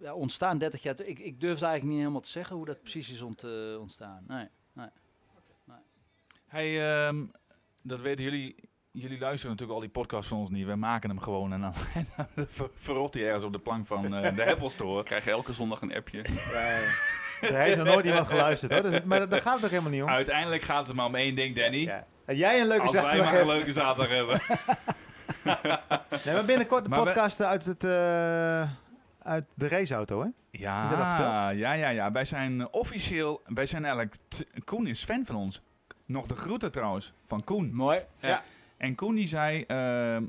ja, ontstaan, 30 jaar. Ik, ik durf het eigenlijk niet helemaal te zeggen hoe dat precies is ont, eh, ontstaan. Nee. Hey, ehm, dat weten jullie. Jullie luisteren natuurlijk al die podcasts van ons niet. We maken hem gewoon en dan, dan ver- verrot hij ergens op de plank van eh, de Apple Store. We krijgen elke zondag een appje. Er heeft nog nooit iemand geluisterd hoor. Dus, maar daar gaat het ook helemaal niet om. Uiteindelijk gaat het maar om één ding, Danny. Ja. En jij een leuke Als wij zaterdag maar een leuke zaterdag hebben. Nee, maar binnenkort de Maar we- podcast uit, het, eh, uit de raceauto, hè? Ja, dat ja, ja, ja. Wij zijn officieel, wij zijn eigenlijk, t- Koen is fan van ons. Nog de groeten trouwens, van Koen. Mooi. En Koen die zei, ehm,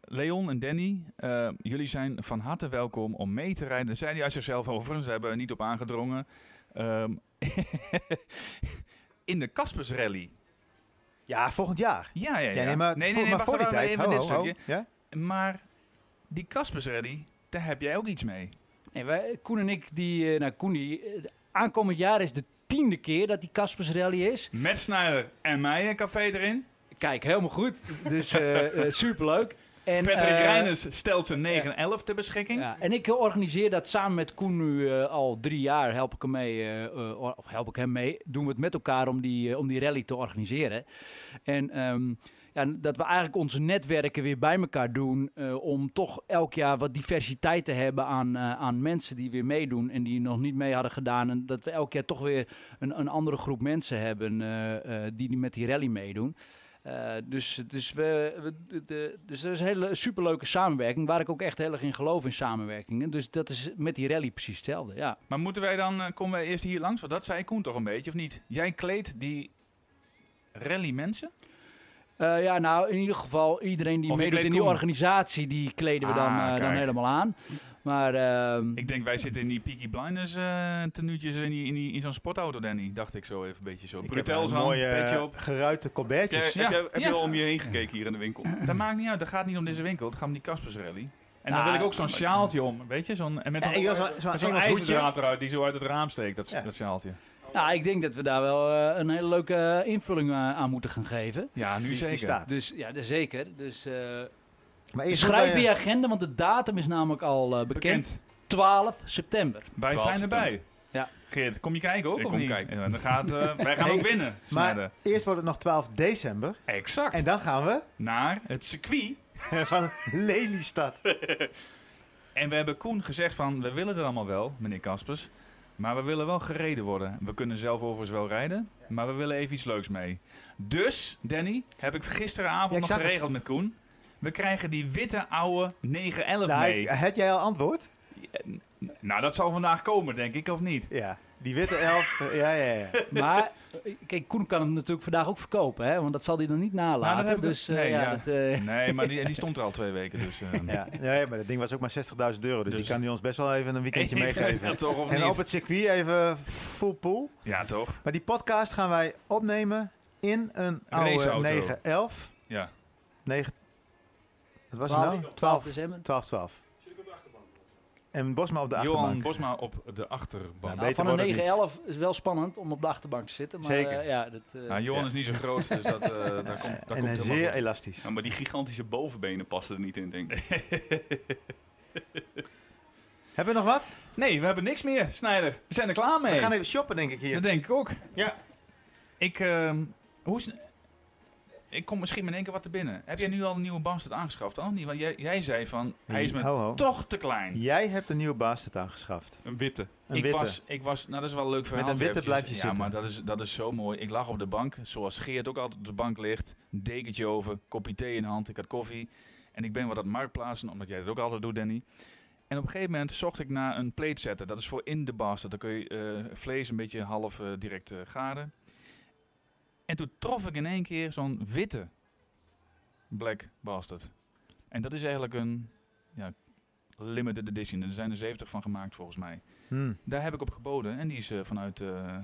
Leon en Danny, eh, jullie zijn van harte welkom om mee te rijden. Daar zei hij uit zichzelf over, ze hebben er niet op aangedrongen. Ehm, in de Caspers Rally. Ja, volgend jaar. Ja, ja, ja. Ja, nee, maar, nee, voor, nee, maar voor die even, tijd. even Ho, dit ho, ho. stukje. Ja? Maar die Caspers Rally, daar heb jij ook iets mee. Nee, wij, Koen en ik, die, eh, nou Koen, die, eh, aankomend jaar is de tiende keer dat die Caspers Rally is. Met Snijder en mij een café erin. Kijk, helemaal goed. Dus superleuk. En, Patrick eh, Reiners stelt zijn 911 ter beschikking. Ja, en ik organiseer dat samen met Koen nu eh, al drie jaar. Help ik hem mee, eh, of help ik hem mee. Doen we het met elkaar om die, om die rally te organiseren. En ehm, ja, dat we eigenlijk onze netwerken weer bij elkaar doen. om toch elk jaar wat diversiteit te hebben aan, aan mensen die weer meedoen. En die nog niet mee hadden gedaan. En dat we elk jaar toch weer een, een andere groep mensen hebben eh, die met die rally meedoen. Eh, dus, dus, we, de, dus dat is een hele superleuke samenwerking, waar ik ook echt heel erg in geloof in samenwerkingen. Dus dat is met die rally precies hetzelfde, ja. Maar moeten wij dan, eh, komen wij eerst hier langs? Want dat zei Koen toch een beetje, of niet? Jij kleedt die rally mensen? Eh, ja, nou, in ieder geval, iedereen die Of meedoet in die organisatie, die kleden we dan, Ah, eh, dan helemaal aan. Maar ehm, Ik denk, wij zitten in die Peaky Blinders eh tenuutjes in, die, in, die, in zo'n sportauto, Danny. Dacht ik zo even een beetje zo. Ik heb Brutels een aan, mooie op. geruite colbertjes. Ja. heb je, heb ja. je al om je heen gekeken hier in de winkel? Dat maakt niet uit, dat gaat niet om deze winkel. Het gaat om die Caspers Rally. En dan Nou, wil ik ook zo'n sjaaltje om, weet je? Zo'n, en met zo'n, zo'n- eruit die zo uit het raam steekt, dat, Ja. dat sjaaltje. Nou, ik denk dat we daar wel eh, een hele leuke eh, invulling eh, aan moeten gaan geven. Ja, nu Die- die zeker. staat. Dus ja, dat zeker. Dus eh, Maar eerst schrijf je agenda, want de datum is namelijk al eh, bekend. Bekend. 12 september. Wij 12 zijn erbij. september. Geert, kom je kijken ook Ik of kom niet? kijken. Ja, dan gaat, eh, wij gaan Hey, ook winnen, Maar eerst wordt het nog 12 december. Exact. En dan gaan we Naar het circuit. van Lelystad. En we hebben Koen gezegd van, we willen het allemaal wel, meneer Kaspers. Maar we willen wel gereden worden. We kunnen zelf overigens wel rijden. Maar we willen even iets leuks mee. Dus, Danny, heb ik gisteravond Ja, nog het. geregeld met Koen. We krijgen die witte oude 911 Nou, mee. had jij al antwoord? Nou, dat zal vandaag komen, denk ik, of niet? Ja. Die witte elf. eh, ja, ja, ja. Maar, eh, kijk, Koen kan hem natuurlijk vandaag ook verkopen, hè? Want dat zal hij dan niet nalaten. Nou, ik- dus, eh, nee, ja, ja. Dat, eh, Nee, maar die, die stond er al twee weken, dus... eh, Ja, ja, ja, maar dat ding was ook maar 60.000 euro. Dus, Dus- die kan hij ons best wel even een weekendje Ja, meegeven. toch, of En niet? op het circuit even full pool. Ja, toch? Maar die podcast gaan wij opnemen in een oude Raceauto. 911. Ja. 9... Wat was het 12, nou? 12 12, december. 12, 12. En Bosma op de Johan achterbank. Bosma op de achterbank. Ja, Nou, beter van een wordt het niet. 911 is wel spannend om op de achterbank te zitten. Maar, Zeker. eh, ja, dat, eh, Nou, Johan Ja. is niet zo groot, dus dat, eh daar komt, daar komt en helemaal zeer goed. elastisch. Ja, maar die gigantische bovenbenen passen er niet in, denk ik. Hebben we nog wat? Nee, we hebben niks meer, Snijder. We zijn er klaar mee. We gaan even shoppen, denk ik hier. Dat denk ik ook. Ja. Ik, ehm, hoe is, ik kom misschien met één keer wat te binnen. Heb jij nu al een nieuwe bastard aangeschaft? Oh, niet, want jij, jij zei van, hij is me Ho, ho. toch te klein. Jij hebt een nieuwe bastard aangeschaft. Een witte. Een ik, witte. Was, ik was, nou dat is wel een leuk verhaal. een witte blijf je Ja, zitten. maar dat is, dat is zo mooi. Ik lag op de bank, zoals Geert ook altijd op de bank ligt. Dekentje over, kopje thee in de hand, ik had koffie. En ik ben wat aan het marktplaatsen, omdat jij dat ook altijd doet, Danny. En op een gegeven moment zocht ik naar een plate setter. Dat is voor in de bastard. Dan kun je eh, vlees een beetje half eh, direct eh, garen. En toen trof ik in één keer zo'n witte Black Bastard. En dat is eigenlijk een ja, limited edition. Er zijn er 70 van gemaakt volgens mij. Hmm. Daar heb ik op geboden en die is eh, vanuit eh,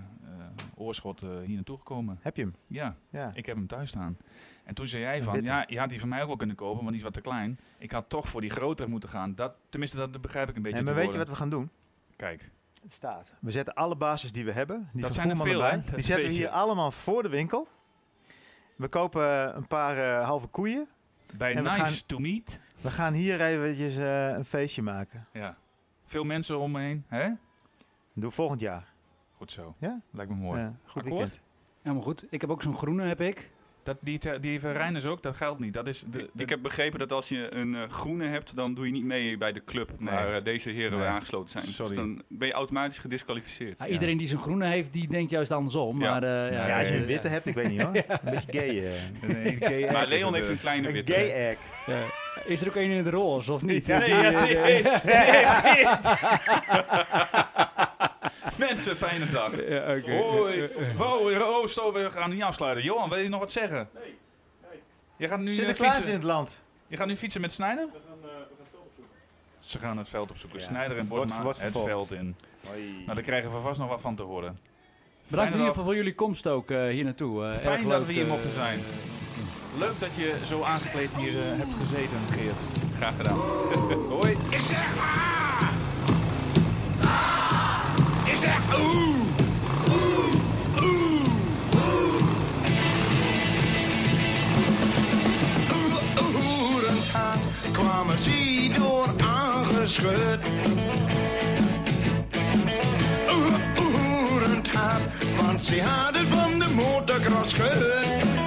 Oorschot hier naartoe gekomen. Heb je hem? Ja, Ja. ik heb hem thuis staan. En toen zei jij Een van, witte. ja, je had die van mij ook wel kunnen kopen, want die is wat te klein. Ik had toch voor die grotere moeten gaan. Dat, tenminste, dat begrijp ik een beetje En maar weet je wat we gaan doen? Kijk, staat. We zetten alle bases die we hebben, die Dat zijn er veel, erbij, die zetten we hier allemaal voor de winkel. We kopen eh, een paar eh, halve koeien. bij En Nice gaan- to Meet. We gaan hier eventjes eh, een feestje maken. Ja. Veel mensen om me heen. Hè? We volgend jaar. Goed zo. Ja? Lijkt me mooi. Ja, goed Akkoord? weekend. Helemaal goed. Ik heb ook zo'n groene, heb ik. Dat, die, te- die van Reiners ook, dat geldt niet. Dat is de, de- Ik heb begrepen dat als je een eh, groene hebt, dan doe je niet mee bij de club. Maar eh, deze heren Nee. aangesloten zijn. Sorry. Dus dan ben je automatisch gedisqualificeerd. Ja, Iedereen die zijn groene heeft, die denkt juist andersom. Ja. Maar, eh, Ja, Ja, als je een witte hebt, ik weet niet hoor. Een beetje gay. Nee, Maar is Leon heeft een kleine Een witte. gay egg. ja. Is er ook een in het roze, of niet? Die, Nee, die die heeft. Mensen, fijne dag. ja. Hoi. Wow, oh, we gaan niet afsluiten. Johan, wil je nog wat zeggen? Nee. Je gaat nu eh, Sinterklaas in fietsen. het land. Je gaat nu fietsen met Snijder? Ze gaan het veld opzoeken. Ja. Snijder en Bosma het vervolgd. veld in. Nou, daar krijgen we vast nog wat van te horen. Bedankt Fijne in ieder geval voor jullie komst ook eh, hier naartoe. Eh, Fijn dat leuk, we hier eh, mochten zijn. Leuk dat je zo aangekleed hier eh, hebt gezeten, Geert. Graag gedaan. Hoi. Ik zeg ah! Zeg oeh! Oeh! Oeh! Oeh! Haar kwamen ze door aangeschud. Haar, want ze hadden van de motocross gehoord.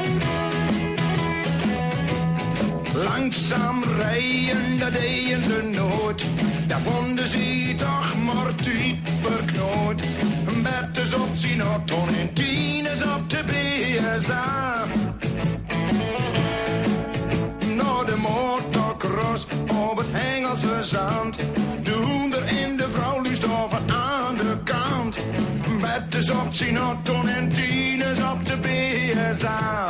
Langzaam rijden, dat deden ze nooit. Daar vonden ze toch maar tijd verknoot. Betters op zijn en tieners op de BSA. Naar de motocross op het Engelse zand. De hoender en de vrouw luistoven aan de kant. Betters op zijn en tieners op de BSA.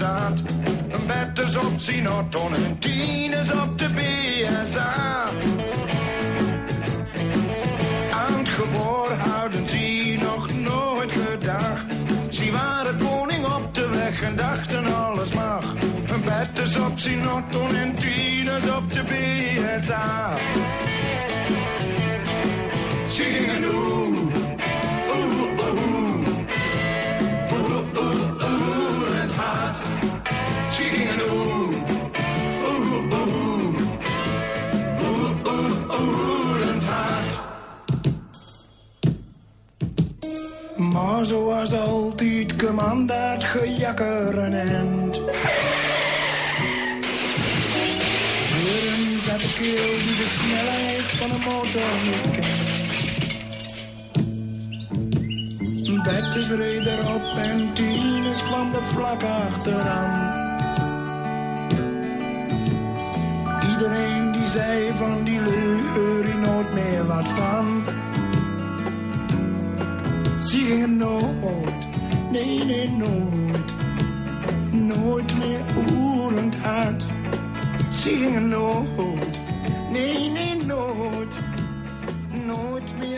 Een bed is op Sinaton en tien is op de BSA. Aan het gehoor houden ze nog nooit gedacht. Ze waren koning op de weg en dachten alles mag. Een bed is op Sinaton en tien is op de BSA. Gingen oeh, Maar zoals altijd kwam dat gejakker een end. Deuren zat de keel die de snelheid van een motor niet kent. Bettjes reed erop en Tines kwam er vlak achteraan. Iedereen die zei van die leur nooit meer wat van. Ze gingen nooit, nee nee nooit, nooit meer oerend hard. Ze gingen nooit, nee nee nooit, nooit meer oerend